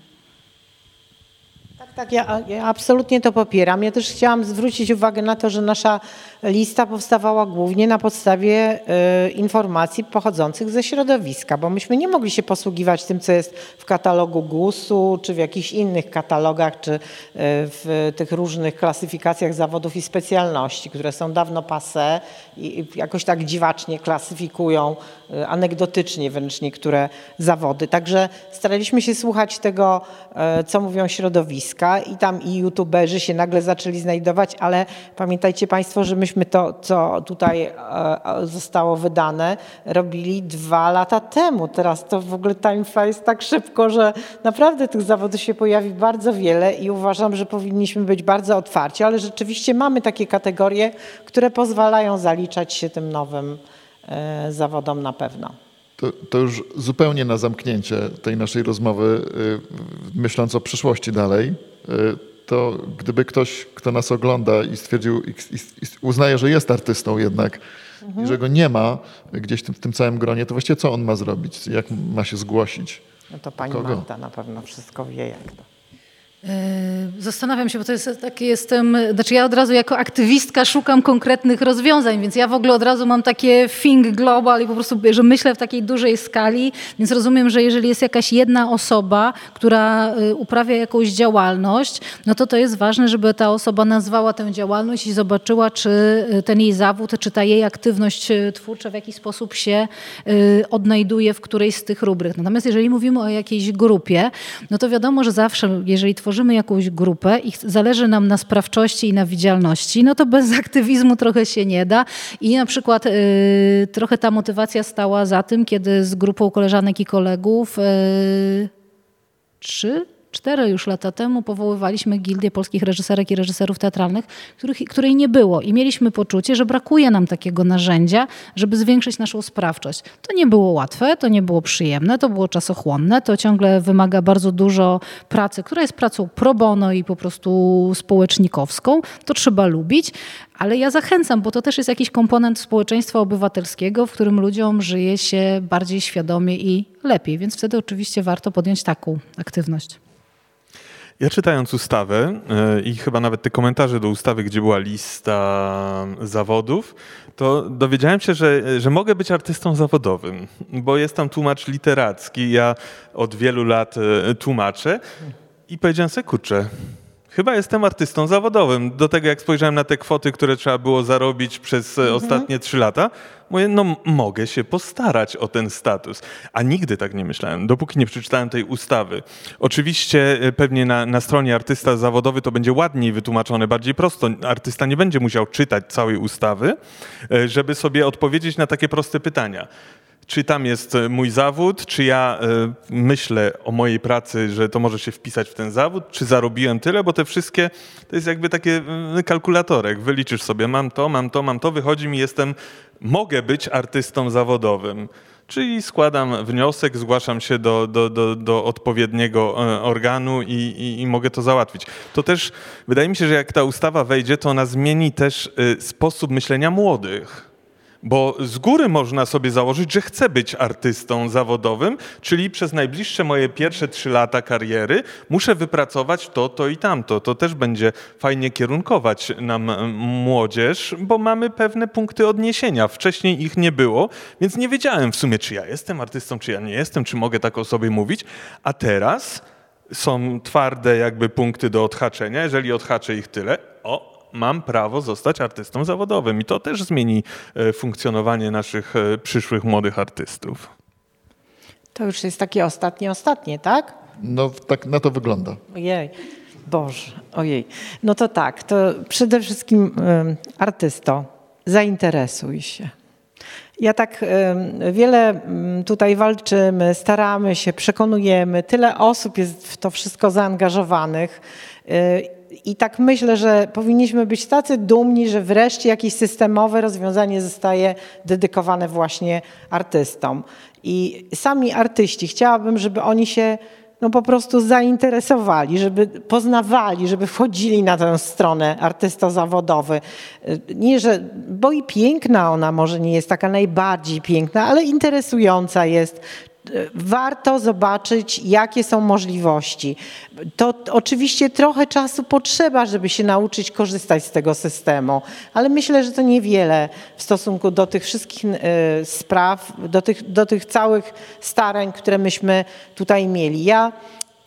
S2: Tak, ja, ja, absolutnie to popieram. Ja też chciałam zwrócić uwagę na to, że nasza lista powstawała głównie na podstawie y, informacji pochodzących ze środowiska, bo myśmy nie mogli się posługiwać tym, co jest w katalogu GUS-u, czy w jakichś innych katalogach, czy y, w tych różnych klasyfikacjach zawodów i specjalności, które są dawno passe i jakoś tak dziwacznie klasyfikują, y, anegdotycznie wręcz niektóre zawody. Także staraliśmy się słuchać tego, co mówią środowiska i tam i youtuberzy się nagle zaczęli znajdować, ale pamiętajcie Państwo, że myśmy to, co tutaj e, e, zostało wydane, robili dwa lata temu. Teraz to w ogóle time flies tak szybko, że naprawdę tych zawodów się pojawi bardzo wiele i uważam, że powinniśmy być bardzo otwarci, ale rzeczywiście mamy takie kategorie, które pozwalają zaliczać się tym nowym e, zawodom na pewno.
S1: To, to, już zupełnie na zamknięcie tej naszej rozmowy, myśląc o przyszłości dalej, Y, to gdyby ktoś, kto nas ogląda i stwierdził, uznaje, że jest artystą jednak mhm. i że go nie ma gdzieś w tym, w tym całym gronie, to właściwie co on ma zrobić? Jak ma się zgłosić?
S2: No to pani Kogo? Marta na pewno wszystko wie, jak to.
S3: Yy, zastanawiam się, bo to jest takie jestem, znaczy ja od razu jako aktywistka szukam konkretnych rozwiązań, więc ja w ogóle od razu mam takie think global i po prostu, że myślę w takiej dużej skali, więc rozumiem, że jeżeli jest jakaś jedna osoba, która y, uprawia jakąś działalność, no to to jest ważne, żeby ta osoba nazwała tę działalność i zobaczyła, czy y, ten jej zawód, czy ta jej aktywność twórcza w jakiś sposób się odnajduje w którejś z tych rubryk. Natomiast jeżeli mówimy o jakiejś grupie, no to wiadomo, że zawsze, jeżeli tworzymy tworzymy jakąś grupę i zależy nam na sprawczości i na widzialności, no to bez aktywizmu trochę się nie da. I na przykład y, trochę ta motywacja stała za tym, kiedy z grupą koleżanek i kolegów y, trzy Cztery już lata temu powoływaliśmy Gildię Polskich Reżyserek i Reżyserów Teatralnych, których, której nie było i mieliśmy poczucie, że brakuje nam takiego narzędzia, żeby zwiększyć naszą sprawczość. To nie było łatwe, to nie było przyjemne, to było czasochłonne, to ciągle wymaga bardzo dużo pracy, która jest pracą pro bono i po prostu społecznikowską. To trzeba lubić, ale ja zachęcam, bo to też jest jakiś komponent społeczeństwa obywatelskiego, w którym ludziom żyje się bardziej świadomie i lepiej, więc wtedy oczywiście warto podjąć taką aktywność.
S4: Ja czytając ustawę e, i chyba nawet te komentarze do ustawy, gdzie była lista zawodów, to dowiedziałem się, że, że mogę być artystą zawodowym, bo jest tam tłumacz literacki. Ja od wielu lat e, tłumaczę i powiedziałem sobie, kurczę, Chyba jestem artystą zawodowym. Do tego, jak spojrzałem na te kwoty, które trzeba było zarobić przez e, mhm. ostatnie trzy lata, mówię, no mogę się postarać o ten status. A nigdy tak nie myślałem, dopóki nie przeczytałem tej ustawy. Oczywiście e, pewnie na, na stronie artysta zawodowy to będzie ładniej wytłumaczone, bardziej prosto. Artysta nie będzie musiał czytać całej ustawy, e, żeby sobie odpowiedzieć na takie proste pytania czy tam jest e, mój zawód, czy ja y, myślę o mojej pracy, że to może się wpisać w ten zawód, czy zarobiłem tyle, bo te wszystkie to jest jakby takie y, kalkulatorek. Wyliczysz sobie, mam to, mam to, mam to, wychodzi mi, jestem, mogę być artystą zawodowym. Czyli składam wniosek, zgłaszam się do, do, do, do odpowiedniego organu i, i, i, mogę to załatwić. To też wydaje mi się, że jak ta ustawa wejdzie, to ona zmieni też sposób myślenia młodych bo z góry można sobie założyć, że chcę być artystą zawodowym, czyli przez najbliższe moje pierwsze trzy lata kariery muszę wypracować to, to i tamto. To też będzie fajnie kierunkować nam młodzież, bo mamy pewne punkty odniesienia. Wcześniej ich nie było, więc nie wiedziałem w sumie, czy ja jestem artystą, czy ja nie jestem, czy mogę tak o sobie mówić. A teraz są twarde jakby punkty do odhaczenia. Jeżeli odhaczę ich tyle, o, mam prawo zostać artystą zawodowym i to też zmieni e, funkcjonowanie naszych e, przyszłych młodych artystów.
S2: To już jest takie ostatnie, ostatnie, tak?
S1: No tak na to wygląda.
S2: Ojej, Boże, ojej. No to tak, to przede wszystkim artysto, zainteresuj się. Ja tak wiele tutaj walczymy, staramy się, przekonujemy, tyle osób jest w to wszystko zaangażowanych. I tak myślę, że powinniśmy być tacy dumni, że wreszcie jakieś systemowe rozwiązanie zostaje dedykowane właśnie artystom. I sami artyści, chciałabym, żeby oni się no po prostu zainteresowali, żeby poznawali, żeby wchodzili na tę stronę artysta zawodowy. Nie, że, bo i piękna ona może nie jest taka najbardziej piękna, ale interesująca jest warto zobaczyć, jakie są możliwości. To oczywiście trochę czasu potrzeba, żeby się nauczyć korzystać z tego systemu, ale myślę, że to niewiele w stosunku do tych wszystkich e, spraw, do tych, do tych całych starań, które myśmy tutaj mieli. Ja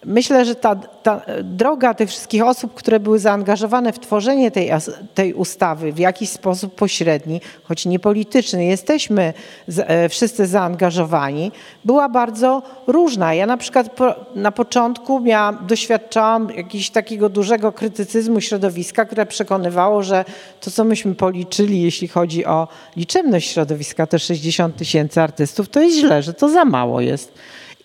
S2: Myślę, że ta, ta, droga tych wszystkich osób, które były zaangażowane w tworzenie tej, tej ustawy w jakiś sposób pośredni, choć niepolityczny, jesteśmy z, e, wszyscy zaangażowani, była bardzo różna. Ja na przykład po, na początku miałam, doświadczałam jakiegoś takiego dużego krytycyzmu środowiska, które przekonywało, że to, co myśmy policzyli, jeśli chodzi o liczebność środowiska, te 60 tysięcy artystów, to jest źle, że to za mało jest.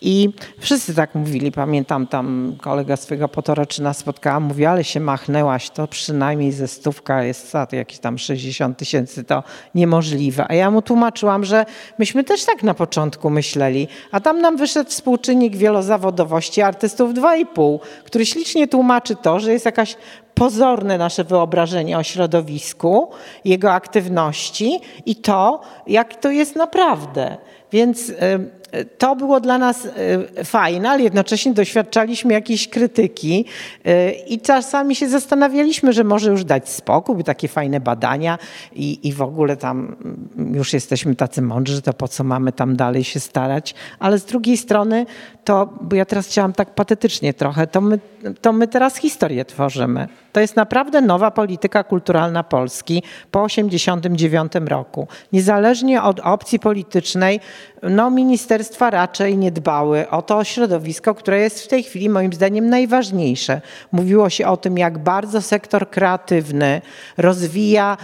S2: I wszyscy tak mówili. Pamiętam tam kolega swojego potoroczyna spotkałam, mówi, ale się machnęłaś, to przynajmniej ze stówka jest za jakieś tam 60 tysięcy, to niemożliwe. A ja mu tłumaczyłam, że myśmy też tak na początku myśleli, a tam nam wyszedł współczynnik wielozawodowości artystów 2,5, który ślicznie tłumaczy to, że jest jakaś pozorne nasze wyobrażenie o środowisku, jego aktywności i to, jak to jest naprawdę. Więc to było dla nas e, fajne, ale jednocześnie doświadczaliśmy jakiejś krytyki e, i czasami się zastanawialiśmy, że może już dać spokój, by takie fajne badania i, i w ogóle tam mm, już jesteśmy tacy mądrzy, to po co mamy tam dalej się starać. Ale z drugiej strony to, bo ja teraz chciałam tak patetycznie trochę, to my, to my teraz historię tworzymy. To jest naprawdę nowa polityka kulturalna Polski po 1989 roku. Niezależnie od opcji politycznej, no ministerstwa raczej nie dbały o to środowisko, które jest w tej chwili moim zdaniem najważniejsze. Mówiło się o tym, jak bardzo sektor kreatywny rozwija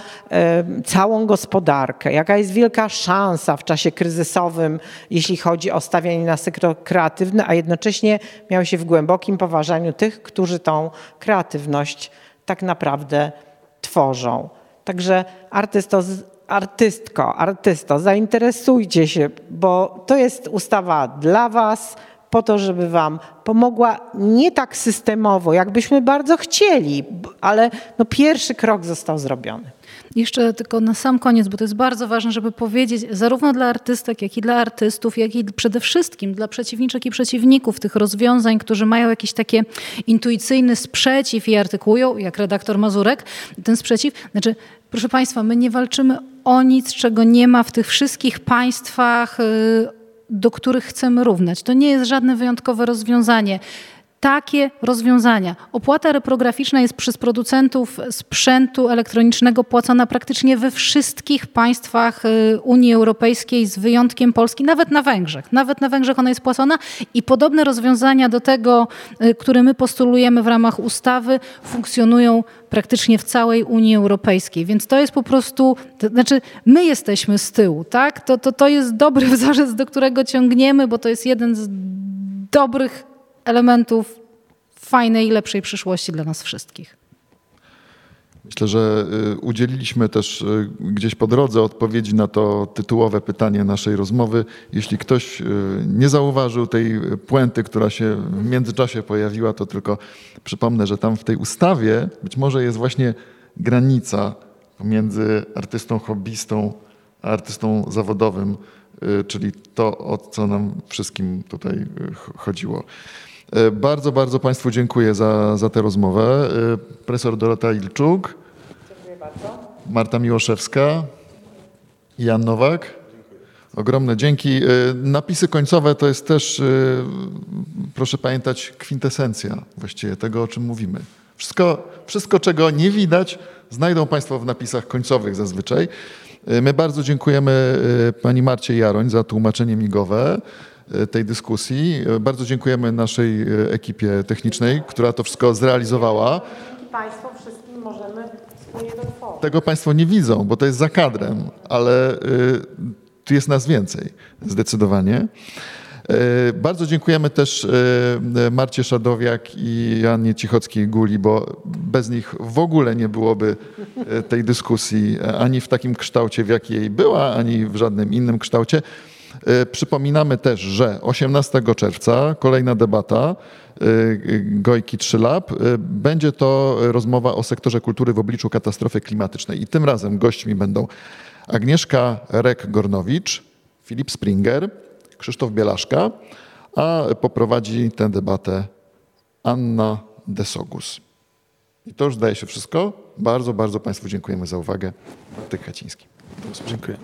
S2: całą gospodarkę, jaka jest wielka szansa w czasie kryzysowym, jeśli chodzi o stawianie na sektor kreatywny, a jednocześnie miało się w głębokim poważaniu tych, którzy tą kreatywność tak naprawdę tworzą. Także artysto, artystko, artysto, zainteresujcie się, bo to jest ustawa dla Was, po to, żeby Wam pomogła nie tak systemowo, jakbyśmy bardzo chcieli, ale no pierwszy krok został zrobiony.
S3: Jeszcze tylko na sam koniec, bo to jest bardzo ważne, żeby powiedzieć, zarówno dla artystek, jak i dla artystów, jak i przede wszystkim dla przeciwniczek i przeciwników tych rozwiązań, którzy mają jakiś taki intuicyjny sprzeciw i artykują, jak redaktor Mazurek, ten sprzeciw. Znaczy, proszę Państwa, my nie walczymy o nic, czego nie ma w tych wszystkich państwach, y, do których chcemy równać. To nie jest żadne wyjątkowe rozwiązanie takie rozwiązania. Opłata reprograficzna jest przez producentów sprzętu elektronicznego płacona praktycznie we wszystkich państwach y, Unii Europejskiej z wyjątkiem Polski, nawet na Węgrzech. Nawet na Węgrzech ona jest płacona i podobne rozwiązania do tego, y, które my postulujemy w ramach ustawy, funkcjonują praktycznie w całej Unii Europejskiej. Więc to jest po prostu, to znaczy my jesteśmy z tyłu, tak? To, to, to jest dobry wzorzec, do którego ciągniemy, bo to jest jeden z dobrych elementów fajnej lepszej przyszłości dla nas wszystkich.
S1: Myślę, że y, udzieliliśmy też y, gdzieś po drodze odpowiedzi na to tytułowe pytanie naszej rozmowy. Jeśli ktoś y, nie zauważył tej puenty, która się w międzyczasie pojawiła, to tylko przypomnę, że tam w tej ustawie być może jest właśnie granica pomiędzy artystą hobbystą a artystą zawodowym, czyli to, o co nam wszystkim tutaj chodziło. E, bardzo, bardzo Państwu dziękuję za, za tę rozmowę. E, profesor Dorota Ilczuk. Dziękuję bardzo. Marta Miłoszewska. Jan Nowak. Ogromne dzięki. E, napisy końcowe to jest też, proszę pamiętać, kwintesencja właściwie tego, o czym mówimy. Wszystko, wszystko, czego nie widać, znajdą Państwo w napisach końcowych zazwyczaj. My bardzo dziękujemy pani Marcie Jaroń za tłumaczenie migowe. E, tej dyskusji. E, bardzo dziękujemy naszej e, ekipie technicznej, która to wszystko zrealizowała.
S2: Dzięki Państwu wszystkim możemy wspólnie dotworzyć.
S1: Tego Państwo nie widzą, bo to jest za kadrem, ale tu jest nas więcej, zdecydowanie. Bardzo dziękujemy też Marcie Szadowiak i Jannie Cichockiej-Guli, bo bez nich w ogóle nie byłoby tej dyskusji ani w takim kształcie, w jakiej była, ani w żadnym innym kształcie. E, przypominamy też, że 18 czerwca kolejna debata e, Gojki 3 Lab. E, będzie to rozmowa o sektorze kultury w obliczu katastrofy klimatycznej. I tym razem gośćmi będą Agnieszka Rek-Gornowicz, Filip Springer, Krzysztof Bielaszka, a poprowadzi tę debatę Anna Desogus. I to już zdaje się wszystko. Bardzo, bardzo Państwu dziękujemy za uwagę. Bartek Kaciński.
S4: Dziękuję.